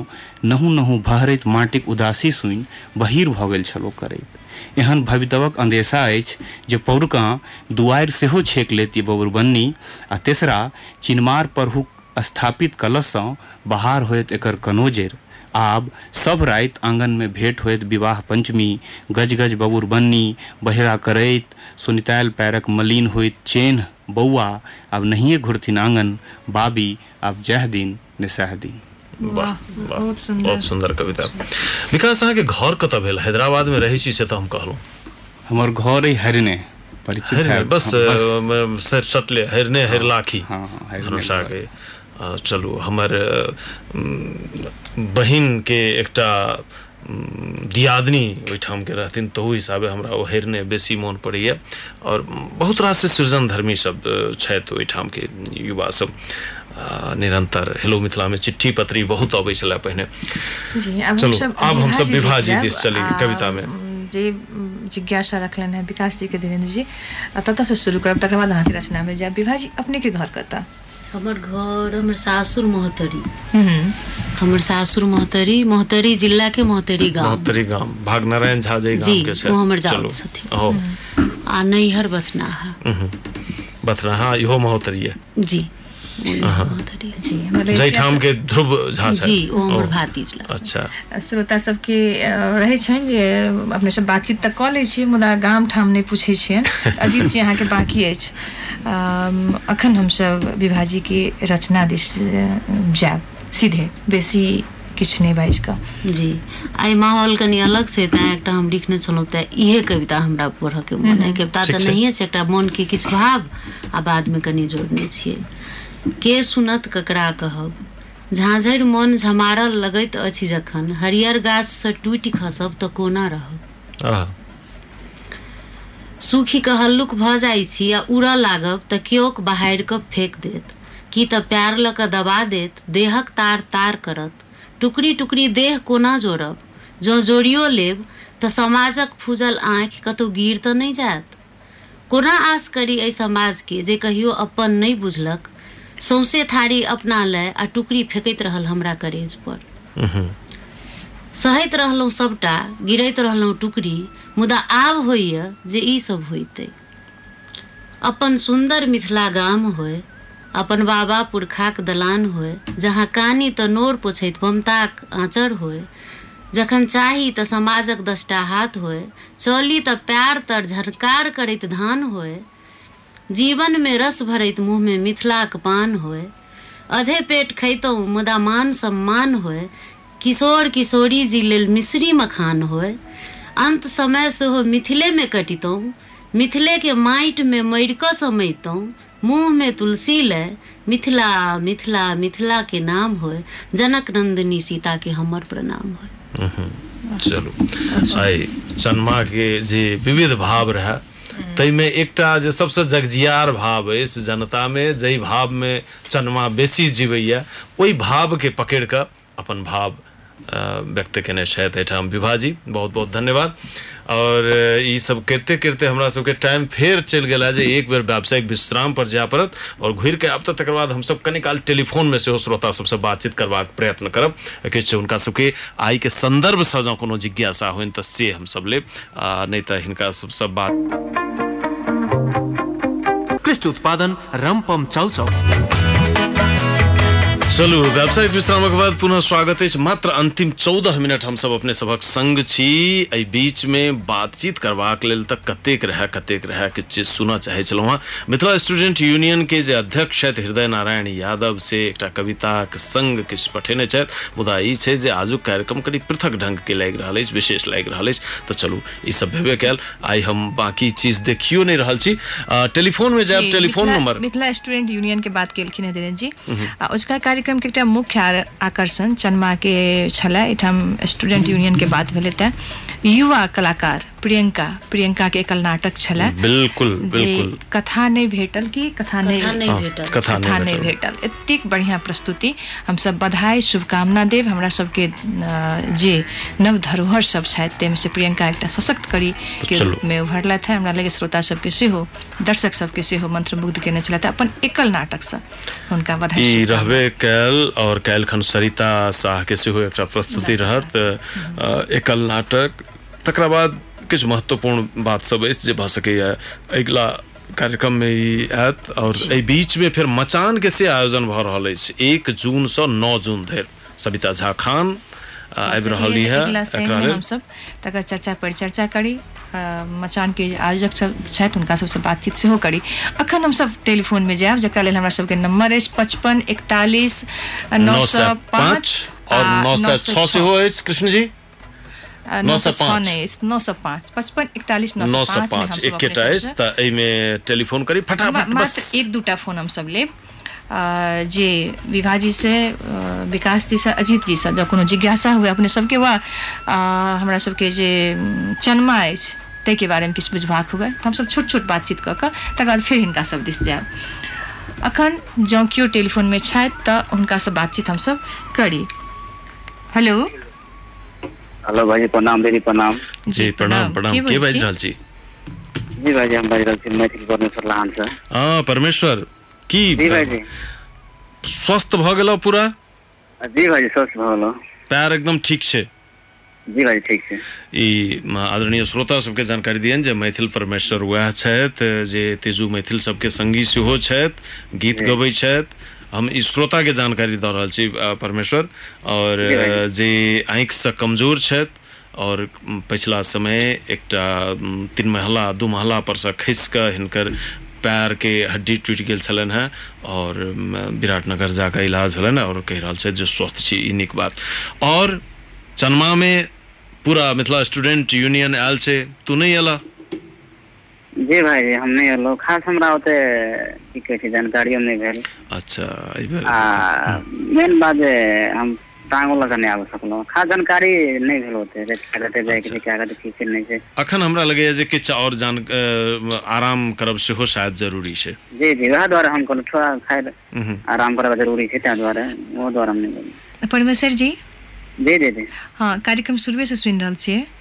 नहु नहु भहरैत माटिक उदासी सुनि बहिर भऽ गेल छलो करैत। एहन भवितवक अंदेशा अछि जे पौरकाँ दुआरि सेहो छेक लेती बबुरबन्नी आ तेसरा चिन्मार परहुक स्थापित कलशसँ बाहर होइत एकर कनोजेर। आब सब राति आंगनमे भेंट होइत विवाह पंचमी गज गज बबुर बन्नी बहेरा करैत, सुनितायल पैरक मलिन होइत चेन्ह बौआ आब नहिए घुरथिन आँगन बाबी आब जह दिन ने सह दिन वाह बहुत सुंदर। कविता। विकास अहाँके घर कतऽ भेल? हैदराबाद में रहै छी से तऽ हम कहलहुँ। हमर घर अइ हरिने परिचित है बस। हाँ, म- सर सटले हरने हरलाखी। हाँ, हाँ, धनुषा के चलू हमर बहिन के एकटा दियादनी ओहिठाम के रहथिन तहू हिसाबे हमरा ओ हेरने बेसी मोन पड़ैया। और बहुत रास सृजन धर्मी सब छथि ओहिठाम के युवा सब। निरंतर हेलो मिथिला में चिट्ठी पत्री बहुत अबै छलै पहिने। जी अब चलो, हम अब हम सब विभा जी दिस चली, कविता में। जे जिज्ञासा रखलन है विकास जी के धीरेन्द्र जी। आ, ततऽ से शुरू करब तकर बाद अहाँके रचना में जायब। विभा जी अपने के घर कतऽ? हमर घर हमर सासुर मोहतरी। हम्म, हमर सासुर मोहतरी मोहतरी जिला के मोहतरी गाँव मोहतरी गाँव भाग भागनारायण झा जे गाम के छै। वो हमर जाउत चलू। छथिन। आ नैहर बथनाहा। हम्म। बथनाहा इहो महतरी है जी। अहाँ। मोहतरी जी के ध्रुव झा छै जी ओ हमर भातीज लग अच्छा। श्रोता सबके रहै छनि जे अपने सब बातचीत तऽ कऽ लै छियै मुदा गाम ठाम नहि पूछै छियनि। *laughs* अजीत जी अहाँके बाकी अछि। अखन हमसब विभाजी के रचना दिस जायब। सीधे बेसी किछु नहि बाजि कऽ। जी आइ माहौल कनि अलग छै तेँ एकटा हम लिखने छलहुँ तऽ इहे कविता हमरा पढ़ऽके मोन है कविता तऽ छै। नहिए छै एकटा मोनके किछु भाव आ बादमे कनि जोड़ने छियै। के सुनत ककरा कहब? झाँझरि मोन झमारल लगैत अछि जखन हरियर गाछसँ टूटि खसब तऽ कोना रहब? सूखी कऽ हल्लुक भऽ जाइ छी आ उड़ऽ लागब तऽ केओक बहारि कऽ फेक देत। की तऽ प्यार लऽ कऽ दबा देत देहक तार तार करत। टुकड़ी टुकड़ी देह कोना जोड़ब? जँ जोड़ियो लेब तऽ समाजक फूजल आँखि कतहु गिर तऽ नहि जायत? कोना आस करी एहि समाजके जे कहियो अपन नहि बुझलक सौंसे थारी अपना लय आ टुकड़ी फेकैत रहल हमरा करेज पर। सहैत रहलहुँ सभटा गिरैत रहलहुँ टुकड़ी मुदा आब होइए जे ई सब होइतै अपन सुन्दर मिथिला गाम होय अपन बाबा पुरखाक दलान होय जहाँ कानी तऽ नोर पोछैत ममताक आँचर होय जखन चाही तऽ समाजक दसटा हाथ होय चली तऽ प्यार तर झरकार करैत धान होय जीवनमे रस भरैत मुँहमे मिथिलाक पान होय अधे पेट खैतहुँ मुदा मान सम्मान होय किशोर किशोरी जी लेल मिश्री मखान होय अंत समय सेहो मिथिलेमे कटितहुँ मिथिलेके माटिमे मरि कऽ समैतहुँ मुँहमे तुलसी लय। मिथिला मिथिला मिथिला के नाम होय जनक नंदिनी सीता के हमर प्रणाम हम्म। चलू। आइ चनमा के जे विविध भाव रहे ताहिमे एकटा जे सबसँ जगजियार भाव अछि जनतामे जाहि भावमे चनमा बेसी जीवैया, ओहि भावके पकड़ि कऽ अपन भाव व्यक्त केने विभाजी बहुत बहुत धन्यवाद। और ई सब करिते करिते हमरा सबके टाइम फेर चलि गेला जे एक बेर व्यावसायिक विश्राम पर जाय पड़त और घुरि के आब तऽ तकर बाद हमसब कनि काल टेलीफोन में सेहो श्रोता सबसँ बातचीत करबाक प्रयत्न करब। किछु हुनका सबके आइ के संदर्भ सँ जँ कोनो जिज्ञासा होइन तऽ से हमसब लेब, आ, नहि तऽ हिनका सबसँ बात। उत्पादन रमपम चाउचाउ। चलू व्यावसायिक विश्रामक बाद पुनः स्वागत अछि मात्र अंतिम चौदह मिनट हमसब अपने सभक संग छी। एहि बीच में बातचीत करबाक लेल तऽ कतेक रहए कतेक रहए किछु चीज़ सुनऽ चाहै छलहुँ हेँ। मिथिला स्टूडेंट यूनियन के जे अध्यक्ष छथि हृदय नारायण यादव से एकटा कविताक संग किछु पठेने छथि। मुदा ई छै जे आजुक कार्यक्रम कनि पृथक ढंग के लागि रहल अछि विशेष लागि रहल अछि। तऽ चलू सब भेबे कयल। आइ हम बाकी चीज़ देखियो नहीं रहल छी। आ, टेलीफोन में जायब telephone number. Mithila student union के बात केलखिन है धीरेन्द्र जी। उसका कार्यक्रम के एकटा मुख्य आकर्षण चन्मा के छलै स्टूडेंट यूनियन के बात भेलै तऽ युवा कलाकार प्रियंका प्रियंका के एकल नाटक छलै। बिल्कुल बिल्कुल। कथा नहीं भेटल कि कथा नहि कथा भेटल। कथा नहीं भेटल। एतेक बढ़िया प्रस्तुति। हम सब बधाई शुभकामना देव हमरा सबके जे नव धरोहर सब छथि ताहिमे से प्रियंका एकटा सशक्त करी के चलू। रूप में उभरलथि है। हमरा लगे श्रोता सबके सेहो दर्शक सबके सेहो मंत्रमुग्ध केने छलथि अपन एकल नाटकसँ हुनका बधाई। ई शुभकामना। कैल और कैल खन सरिता शाह के सेहो एकटा प्रस्तुति रहत एकल नाटक। तकरा बाद किछु महत्वपूर्ण बात सब अछि जे भऽ सकैए अगिला कार्यक्रम में ई आयत और एहि बीच में फिर मचान के से आयोजन भऽ रहल अछि। एक जून सँ नौ जून धरि। सविता झा खान अ, आबि रहल सकैए जे है अगिला शनि एकरा में लेल हमसब तकर चर्चा परिचर्चा करी मचान के आयोजक सब छथि हुनका सबसँ बातचीत सेहो करी। अखन हमसब टेलीफोन में जायब जकरा लेल हमरा सबके नंबर अछि पचपन इकतालीस नौ नौ सौ सौ पाँच पाँच और नौ सौ छः सेहो अछि कृष्ण जी नौ सौ 905 छः नहीं नौ सौ पाँच पचपन इकतालीस नौ नौ सौ सौ पाँच में हम पाँच सब इक्के अपने टाइस सबसे- त एहिमे टेलीफोन करी फटाफट मात्र एक दूटा फ़ोन हम सब जे विभा जी से विकास जी से अजीत जी से जब कोनो जिज्ञासा हुए अपने सबके वा हमरा सबके जे चनमा अछि ताहिके बारेमे किछु बुझबाक हुए। तऽ हमसब छोट छोट बातचीत कऽ कऽ तकर बाद फेर हिनका सब दिस जायब। अखन जँ केओ टेलीफोनमे छथि तऽ हुनकासँ बातचीत हमसब करी। हेलो? हेलो भाई प्रणाम दीदी प्रणाम। जी प्रणाम प्रणाम। के बाजि? रहल छी? जी भाई हम बाजि रहल छी मैथिली परमेश्वर लहान से। हाँ परमेश्वर। की जी भाईजी स्वस्थ भऽ गेलौ पूरा? जी भाईजी स्वस्थ भऽ गेलौ। पैर एकदम ठीक छै? जी भाईजी ठीक छै। ई आदरणीय श्रोता सबके जानकारी दियनि जे मैथिल परमेश्वर वएह छथि जे तेजू मैथिल सबके संगी सेहो छथि गीत गबै छथि। हम ई श्रोता के जानकारी दऽ रहल छी परमेश्वर और जी आँखिसँ कमज़ोर छथि और पछिला समय एकटा तीन महला दू महला पर से खसि कऽ हिनकर पैर के हड्डी टूट गेल छलनि हेँ और विराटनगर जाकऽ इलाज भेलनि और कहि रहल छथि जे स्वस्थ छी ई नीक बात। और चनमा में पूरा मिथिला स्टूडेंट यूनियन आयल छै तू नहीं अला जी भाईजी हम नहि एलहुँ। खास हमरा ओते की कहै छै जानकारियो नहि भेल। अच्छा आ मेन बात जे हम टांगो आबि जानकारी नहि भेल ओते जे क्या कते जायके छै क्या कते की छै नहि अखन हमरा लगे जे किछ और जान आराम करब सेहो शायद ज़रूरी छे। जी जी वह द्वारा हम कहलहुँ थोड़ा खैर आराम करब ज़रूरी छे ता द्वारा वो द्वारा हम नहि परमेश्वर जी? जी जी जी। हाँ कार्यक्रम शुरुएसँ सुन रहल छियै। जी सुनि रहल छी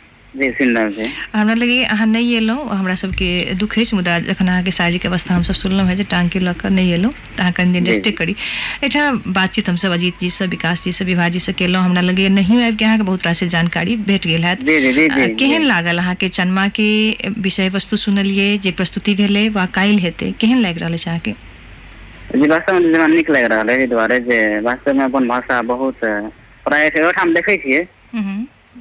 हमरा लगे अहाँ नहि एलहुँ हमरा सबके दुख अछि मुदा जखन अहाँके शारीरिक अवस्था हमसब सुनलहुँ है जे टाँगके लऽ कऽ नहि एलहुँ तऽ अहाँ कनि दिन रेस्टे करी। एहिठाम बातचीत हमसब अजीत विकास विभा केलहुँ हमरा नहियो अहाँके बहुत रास जानकारी भेट गेल हैत। केहन। लागल अहाँके चनमा के विषय वस्तु सुनलियै जे प्रस्तुति भेलै वा काल्हि हेतै केहन लागि रहल अछि अहाँके? जी वास्तवमे जेना नीक लागि रहल है एहि दुआरे जे वास्तवमे अपन भाषा बहुत प्राय ओहिठाम देखै छियै।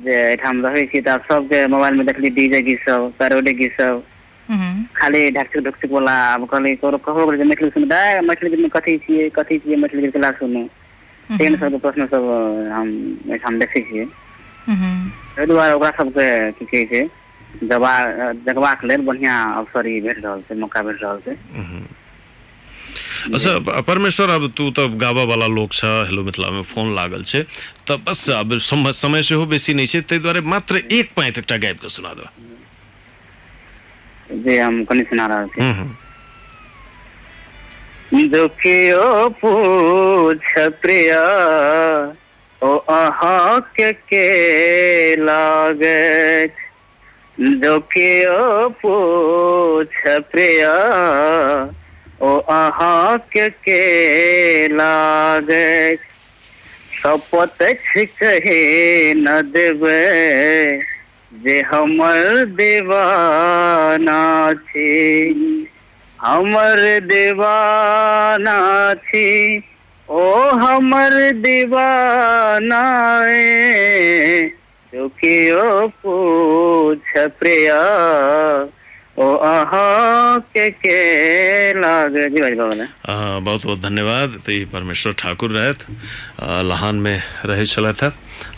एहिठाम रहै छियै तऽ सबके मोबाइलमे देखली डीजे गीत सब पैरोडी गीत सब खाली ढकचुक ढकचुक बोला आब कहली ककरो कहबो जे मैथिली सुन दाय मैथिली गीतमे कथी छियै कथी छियै मैथिली गीत केला सुनू तेहन सबके प्रश्न सब हम एहिठाम देखै छियै एहि दुआरे ओकरा सबके की कहै छै जगबाक लेल बढ़िआँ अवसर ई भेट रहल छै मौका भेट रहल छै अच्छा परमेश्वर अब तू तऽ गाबऽ वाला लोक छ हेलो मिथिला में फोन लागल छै तऽ बस अब समय समय सेहो बेसी नहि छै ताहि दुआरे मात्र एक पाँति एकटा गाबि कऽ सुना दो। जे हम कनि सुना रहल छी। जो केओ पूछ प्रिय ओ अहाँके के लागत जो केओ पूछ प्रिय ओ अहाँके के लागत शपथ कहे न देबै जे हमर दीवाना छी। हमर दीवाना छी, ओ हमर दीवाना जो केओ पूछ प्रिया। ओ के के लागे। जी भाई बाबा आ, बहुत बहुत धन्यवाद। ई परमेश्वर ठाकुर रहथि लहान में रहै हेँ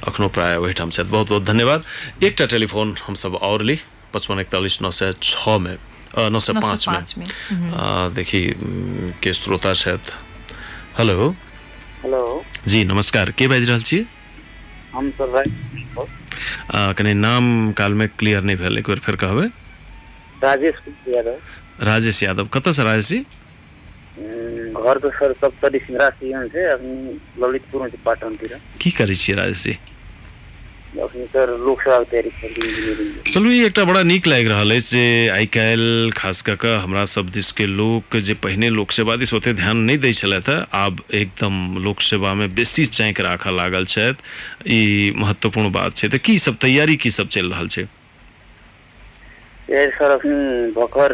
अखनो प्राय ओहिठाम छथि। बहुत बहुत धन्यवाद। एक टेलीफोन हमसब और ली पचपन इकतालीस नौ सौ छः में नौ सौ पाँच में। में, हम्म। देखी के श्रोता छथि। हेलो। हेलो। जी नमस्कार। के बाजि रहल छियै? हम सब कनि नाम कालमे क्लियर नहीं भेल एक बेर फेर कहबै। राजेश यादव। राजेश यादव। कतऽसँ राजेश जी? घर तो सर सब तरी सिंगरा सीएम से अपनी ललितपुर में पाटनतिर की करै छियै राजेश जी? के। चलू ई एकटा बड़ा नीक लागि रहल अछि जे आइ काल्हि खास कऽ कऽ हमरा सब दिसके लोक जे पहिने लोक सेवा दिस ओते ध्यान नहि दै छलथि हेँ आब एकदम लोक सेवामे बेसी चाँकि राखऽ लागल छथि। ई महत्वपूर्ण बात छै। तऽ की सब तैयारी की सब चलि रहल छै? ए सर अपनी भर्खर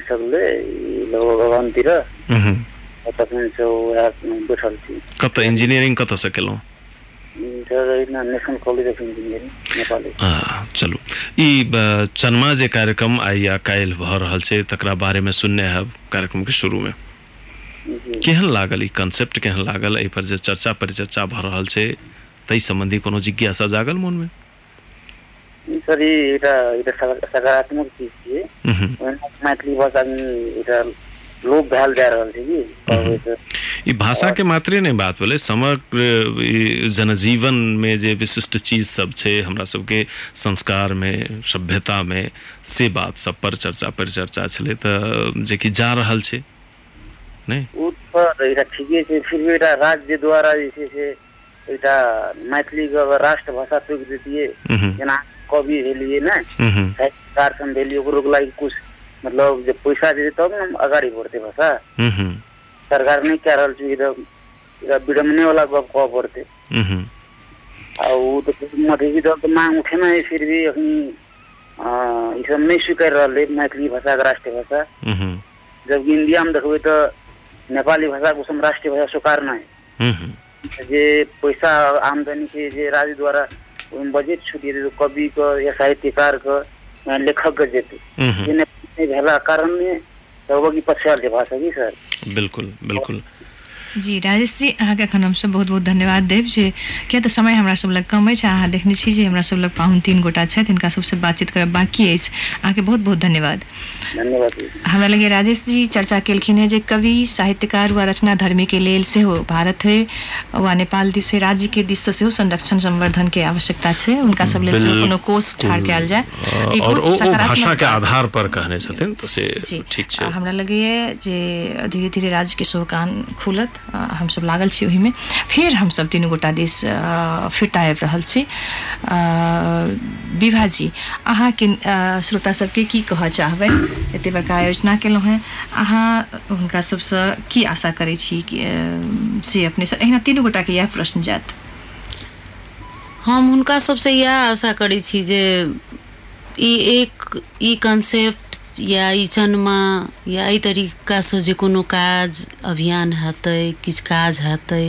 सकले national college of engineering Nepali आ, चलू ई चनमा जे कार्यक्रम आइ या काल्हि भऽ रहल छै तकरा बारेमे सुनने हैब कार्यक्रमके शुरूमे केहन लागल ई कॉन्सेप्ट केहन लागल एहि पर जे चर्चा परिचर्चा भऽ रहल छै ताहि सम्बन्धी कोनो जिज्ञासा जागल मोनमे सरी एउटा एउटा सकारात्मक चिज मैथिली भाषा एउटा जा रहा है कि के मात्रे बात बोले समग्र जनजीवन में जे विशिष्ट चीज़ सब छे हमरा सबके संस्कार में सभ्यता में से बात सब पर चर्चा पर चर्चा छले जे कि जा रहल छे नहीं ठीके फिर भी राज्य द्वारा जे छे से मैथिली के राष्ट्रभाषा तोक जेना कवि ने। साहित्यकार सब भेलियै ओकरो लागि कुछ मतलब जे पैसा देतै तब ने अगाडि बढ्तै भाषा। सरकार नहि कए रहल छै विडम्बने वाला गप कहऽ पड़तै। आ उ तऽ मधेसी दल के मांग उठेने है फिर भी अखनी आ, ई सब नहि स्वीकार रहलै मैथिली भाषा के राष्ट्रीय भाषा। जबकि इंडिया में देखबै नेपाली भाषा को राष्ट्रीय भाषा स्वीकार मह्म। जे पैसा आमदनी के जे राज्य द्वारा बजेट छुटिरहेको कविको साहित्यकारको लेखक गजेट भेला कारणले सहयोगी पक्षहरूले भएको छ कि सर? बिल्कुल बिल्कुल। जी राजेश जी अहाँके एखन हमसब बहुत बहुत धन्यवाद देब जे किया तऽ समय हमरा सब लग कम अछि अहाँ देखने छी जे हमरा सब लग पाहुन तीन गोटा छथि हिनका सबसँ बातचीत करब बाकी अछि। अहाँके बहुत बहुत धन्यवाद। धन्यवाद। हमरा लगे राजेश जी चर्चा केलखिन है जे कवि साहित्यकार वा रचना धर्मी के लेल सेहो भारत है वा नेपाल दिस है राज्य के दिस से सेहो संरक्षण संवर्धन के आवश्यकता छै हुनका सब लेल सेहो कोनो कोष ठाढ़ कयल जाय। ई और बहुत ओ ओ सकारात्मक भाषा के आधार पर कहने छथिन तऽ से ठीक छै। हमरा लगैए जे धीरे धीरे राज्य के सेहो खुलत। आ, हमसब लागल छी ओहिमे। फेर हमसब तीनू गोटा दिस फिट आबि रहल छी। आ, विभा जी अहाँके श्रोता सबके की कहऽ चाहबै एते बड़का आयोजना केलहुँ हेँ। अहाँ हुनका सबसँ की आशा करै छी से अपने से एहिना तीनू गोटाके इएह प्रश्न जायत। हम हुनका सबसँ इएह आशा करै छी जे ई एक ई कॉन्सेप्ट या ई चनमा या एहि तरीकासँ जे कोनो काज अभियान हेतै किछु काज हेतै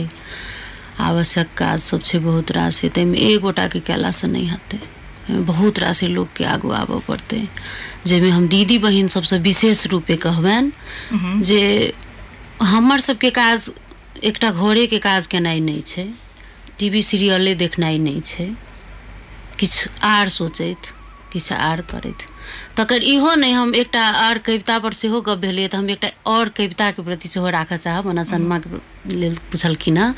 आवश्यक काज सब छै बहुत रास ताहिमे एक गोटाके कयलासँ नहि हेतै। एहिमे बहुत रास लोकके आगू आबऽ पड़तै। जाहिमे हम दीदी बहिन सबसँ विशेष रूपे कहबनि जे हमर सबके काज एकटा घरेके काज केनाइ नहि छै। टीवी सीरियले देखनाइ नहि छै। किछु आर सोचैत किछु आर करैत। तकर इहो नहि हम एकटा आर कविता पर सेहो गप भेलै तऽ हम एकटा आओर कविताके प्रति सेहो राखऽ चाहब, ओना सन्माके लेल पुछलखिन हँ।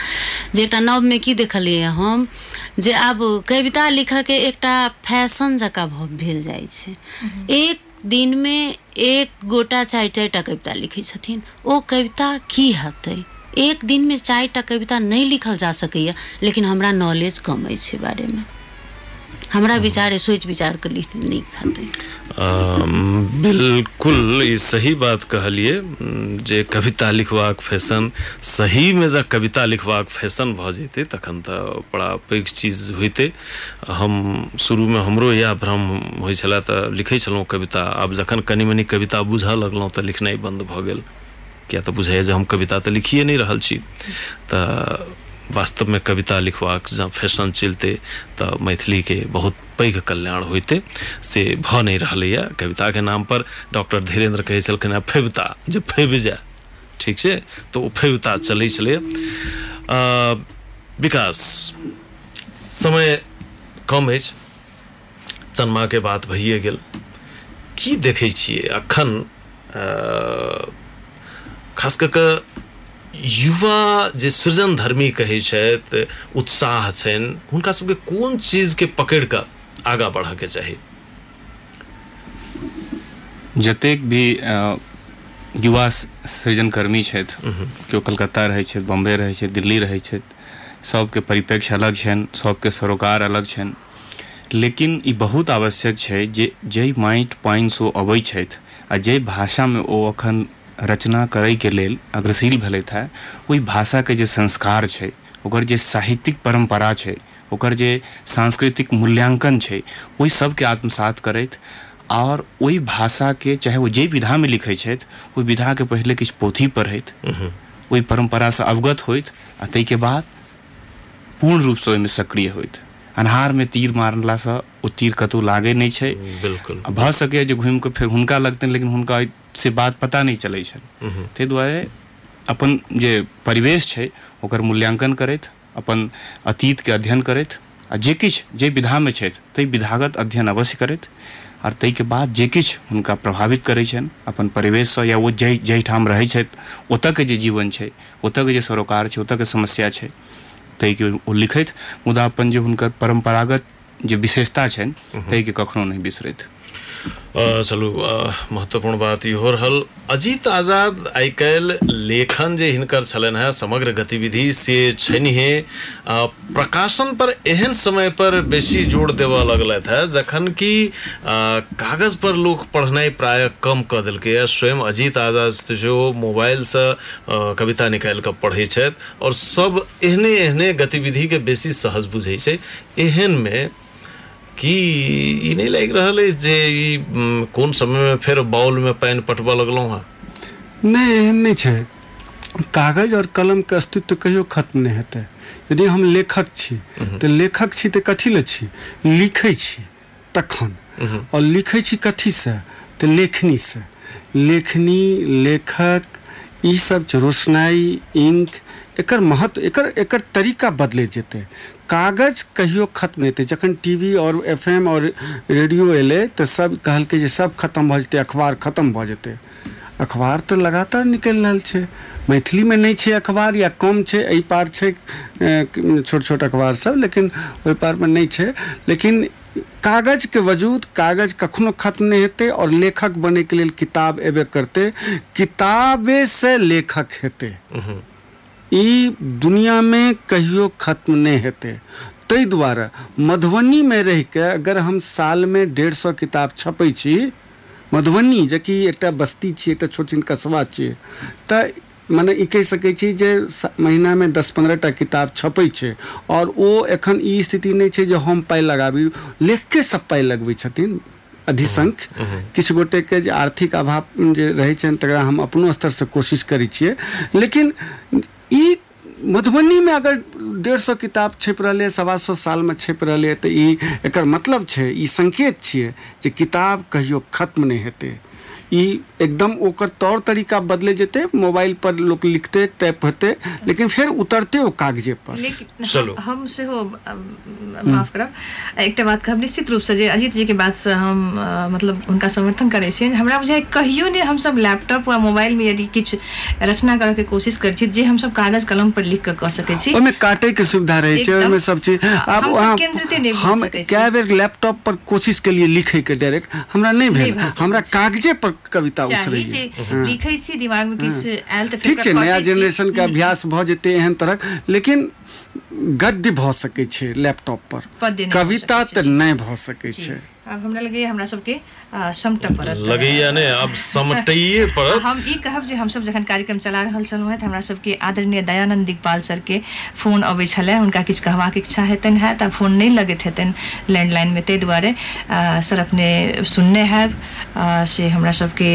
जे एकटा नवमे की देखलियै हम, जे आब कविता लिखऽके एकटा फ़ैशन जकाँ भेल जाइ छै। एक दिनमे एक गोटा चारि चारि कविता लिखै छथिन। ओ कविता की हेतै? एक दिनमे चारि टा कविता नहि लिखल जा सकैए लेकिन हमरा नॉलेज कम अछि बारेमे। हमरा विचार है, सोच विचार के लिख नहीं खाते। बिल्कुल ई सही बात कहलिए जे कविता लिखबाक फ़ैशन, सही में जब कविता लिखबाक फ़ैशन भऽ जेतै, तखन तऽ बड़ा पैघ चीज़ होइतै। हम शुरूमे हमरो इएह भ्रम होइ छलए तऽ लिखै कविता। आब जखन कनि मनि कविता बुझऽ लगलहुँ तऽ लिखनाइ बंद भऽ गेल। किया बुझाइए जे हम कविता तऽ लिखिए नहि रहल छी। वास्तवमे कविता लिखबाक जँ फ़ैशन चलतै तऽ मैथिलीके बहुत पैघ कल्याण होइतै, से भ नहि रहलैए कविताके नाम पर। डॉक्टर धीरेन्द्र कहै छलखिन हेँ फेबता जे फेब जाय ठीक तऽ ओ फेबता चलै विकास, समय कम अछि। चन्माके बात भइए गेल। की देखै अखन? खास कऽ युवा जे सृजन धर्मी कहै छथि उत्साह छनि हुनका सबके कोन चीजके पकड़ि कऽ आगाँ बढ़ऽके चाही? जतेक भी युवा सृजनकर्मी छथि केओ कलकत्ता रहै छथि बम्बे रहै छथि दिल्ली रहै छथि सबके परिप्रेक्ष्य अलग छनि सबके सरोकार अलग छनि। लेकिन ई बहुत आवश्यक छै जे जाहि माटि पानिसँ अबै छथि आ जाहि भाषामे ओ अखन रचना करैके लेल अग्रसील भेलथि हेँ ओहि भाषाके जे संस्कार छै ओकर जे साहित्यिक परम्परा छै ओकर जे सांस्कृतिक मूल्यांकन छै ओहि सबके आत्मसात करैत आओर ओहि भाषाके चाहे ओ जे विधामे लिखै छथि ओहि विधाके पहिले किछु पोथी पढ़ैत ओहि परम्परासँ अवगत होइत आ ताहिके बाद पूर्ण रूपसँ ओहिमे सक्रिय होइत। अन्हारमे तीर मारलासँ ओ तीर कतहु लागै नहि छै। बिल्कुल। भऽ सकैए जे घुमि कऽ फेर हुनका लगतनि लेकिन हुनका से बात पता नहीं चलै छनि। ताहि दुआरे अपन जे परिवेश छै ओकर मूल्यांकन करैत अपन अतीतके अध्ययन करैत आ जे किछु जे विधामे छथि ताहि विधागत अध्ययन अवश्य करथि आओर ताहिके बाद जे किछु हुनका प्रभावित करै छनि अपन परिवेशसँ या ओ जाहि जाहिठाम रहै छथि ओतऽके जे जीवन छै ओतऽके जे सरोकार छै ओतऽके समस्या छै ताहिके ओ लिखैत मुदा अपन जे हुनकर परम्परागत जे विशेषता छनि ताहिके कखनो नहि बिसरैत अ, चलू महत्वपूर्ण बात इहो रहल अजीत आज़ाद आइ काल्हि लेखन जे हिनकर छलनि हैं, समग्र गतिविधि से छनिहे प्रकाशन पर एहन समय पर बेसी ज़ोर देबऽ लगलथि है, जखन कि कागज़ पर लोग पढ़नाइ प्राय कम कऽ देलकै है। स्वयं अजीत आज़ाद जो मोबाइलसँ कविता निकालि कऽ पढ़ै छथि आओर सब एहने एहने गतिविधिके बेसी सहज बुझै छै। एहनमे कि ई नहि लागि रहल अछि जे ई कोन समयमे फेर बाउलमे पानि पटबऽ लगलहुँ हँ? नहि एहन नहि छै। कागज़ और कलम के अस्तित्व कहियो खत्म नहीं हेतै। यदि हम लेखक छी तऽ लेखक छी तऽ कथी लए छी? लिखै छी तखन। और लिखै छी कथीसँ तऽ लेखनीसँ लेखनी से। लेखनी लेखक ई सब रोशनाई इंक एकर महत्व, एकर एकर तरीका बदलैत जेतै। कागज़ कहियो खत्म नहि जखन टीवी और एफएम और रेडियो एलै तो सब कहलकै जे सब खत्म भऽ जेतै, अखबार खत्म भऽ जेतै। अखबार तो लगातार निकलि रहल छै। मैथिलीमे नहि छै अखबार या कम छै, एहि पार छै छोट छोट अखबार सब, लेकिन ओहि पारमे नहि छै। लेकिन कागज़ के वजूद, कागज़ कखनो खत्म नहीं हेतै और लेखक बने के लेल किताब एबे करतै। किताबे से लेखक हेतै। ई दुनियामे कहियो खत्म नहीं हेतै। ताहि दुआरे मधुबनीमे रहि कऽ अगर हम सालमे डेढ़ सौ किताब छपै छी मधुबनी जेकि एकटा बस्ती छियै एकटा छोट छिन कस्बा छियै तऽ मने ई कहि सकै छी जे महीनामे दस पंद्रह टा किताब छपै छै आओर ओ एखन ई स्थिति नहि छै जे हम पाइ लगाबी लेखके सब पाइ लगबै छथिन अधिसंख्य। किछु गोटेके जे आर्थिक अभाव जे रहै छनि तकरा हम अपनो स्तरसँ कोशिश करै छियै लेकिन ई मधुबनीमे अगर डेढ़ सौ किताब छपि रहलै, सवा सौ साल में छपि रहा तऽ ई एकर मतलब है संकेत छे जे किताब कहियो खत्म नहीं हेतै। ई एकदम ओकर तौर तरीका बदले जेतै मोबाइल पर लोग लिखते टाइप हेतै लेकिन फिर उतरते ओ कागजे पर। लेकिन चलो। हम- हम सेहो अम, माफ़ करब एकटा बात कहब निश्चित रूपसँ जे अजीत जी के बात से हम अ, मतलब हुनका समर्थन करे छियनि। हमरा बुझाइ कहियो नहि हमसब लैपटॉप वा मोबाइलमे यदि किछु रचना करऽके कोशिश करै छी जे हमसब कागज़ कलम पर लिख कऽ कऽ सकै छी। ओहिमे काटे के सुविधा रहे छै। ओहिमे सब चीज़। आब हम सकै छी। कए बेर लैपटॉप पर कोशिश के लिए लिखे के डायरेक्ट हमरा नहीं भेल। हमरा कागजे पर कविता उस रही जे हाँ। लिखै छी दिमागमे किछु आयल ठीक छै नया जनरेशन के अभ्यास भ जते एहन तरह लेकिन गद्य भ सकै छै लैपटॉप पर। कविता त नै भ सके सकै छै। आब हमरा लगैए हमरा सबके आ, समटऽ पड़त लगैया ने? आब समटैये पड़त हम ई कहब जे हमसब जखन कार्यक्रम चला रहल छलहुँ हैं तऽ हमरा सबके आदरणीय दयानंद दिगपाल सर के फ़ोन अबै छलै। हुनका किछु कहबाक इच्छा हेतनि है तऽ फ़ोन नहीं लगैत हेतनि लैंडलाइन में ताहि दुआरे सर अपने सुनने हैब। से हमरा सबके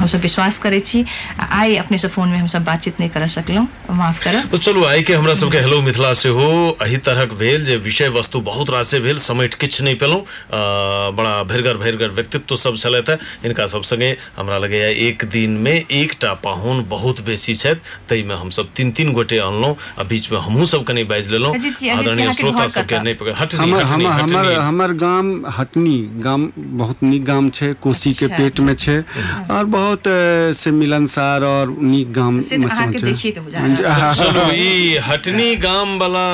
हमसब विश्वास करै छी। आ आइ अपने से फ़ोन में हमसब बातचीत नहीं कर सकलहुँ। माफ़ करब। तो चलू आइ के हमरा सबके हेलो मिथिला सेहो एही तरहक भेल जे विषय वस्तु बहुत रासे भेल समटि किछु नहि पेलहुँ। बड़ा भरिगर भरिगर व्यक्तित्व सब छलथि है। हिनका सब संगे हमरा लगैया एक दिन में एकटा पाहुन बहुत बेसी छथि ताहिमे हमसब तीन तीन गोटे अनलहुँ आ बीच में हमहूँ सब कनि बाजि लेलहुँ। जी, आदरणीय श्रोता सबके कतऽ? नहि पकड़ हटनी हमर हटनी हमर हमर हटनी। हमर गाम हटनी गाम बहुत नीक गाम छै कोसी के पेट में छै और बहुत से मिलनसार और नीक गाम सिर्फ़ में से देखिए के *laughs* ई हटनी गाम वाला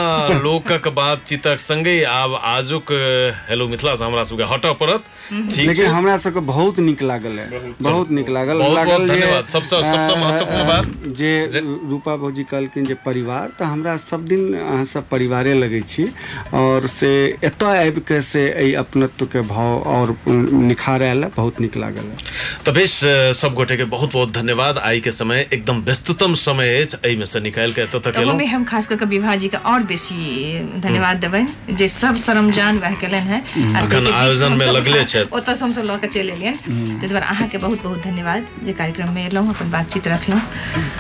लोकक बातचीतक संगे आब आजुक हेलो मिथिला से हमरा सबके हटऽ पड़त ठीक लेकिन हमरा सबके बहुत नीक लागल है। बहुत नीक लागल। बहुत- बहुत लागल धन्यवाद। सबसँ- सबसँ महत्वपूर्ण बात। जे रूपा भौजी कहलखिन जे परिवार तऽ हमरा सब दिन अहाँ सब परिवारे लगै छी। और से एतऽ आबि के से एहि अपनत्व के भाव और निखार आयल बहुत नीक लागल है। तऽ बेस सब गोटे के बहुत बहुत धन्यवाद। आई के समय एकदम व्यस्ततम समय अछि एहिमे से निकालि के एतऽ तक एलहुँ। हम खास कऽ के विभा जी के और बेसी धन्यवाद देबनि जे सब सरमजान वह केलनि हैं। हम्म। आ अखन ताहिके बीच आयोजन में हमसब लगले छथि। ओतऽ से हमसब लऽ के चलि एलियनि ताहि दुआरे अहाँके बहुत बहुत धन्यवाद। जे कार्यक्रम में एलहुँ अपन बातचीत रखलहुँ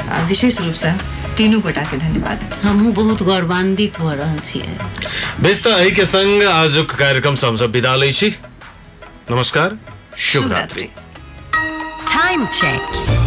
आ विशेष रूपसँ तीनू गोटाके धन्यवाद। हमहूँ बहुत गौरवान्वित भऽ रहल छियै। बेस तऽ आजुक विदा लै छी। नमस्कार शुभ रात्रि। Time check.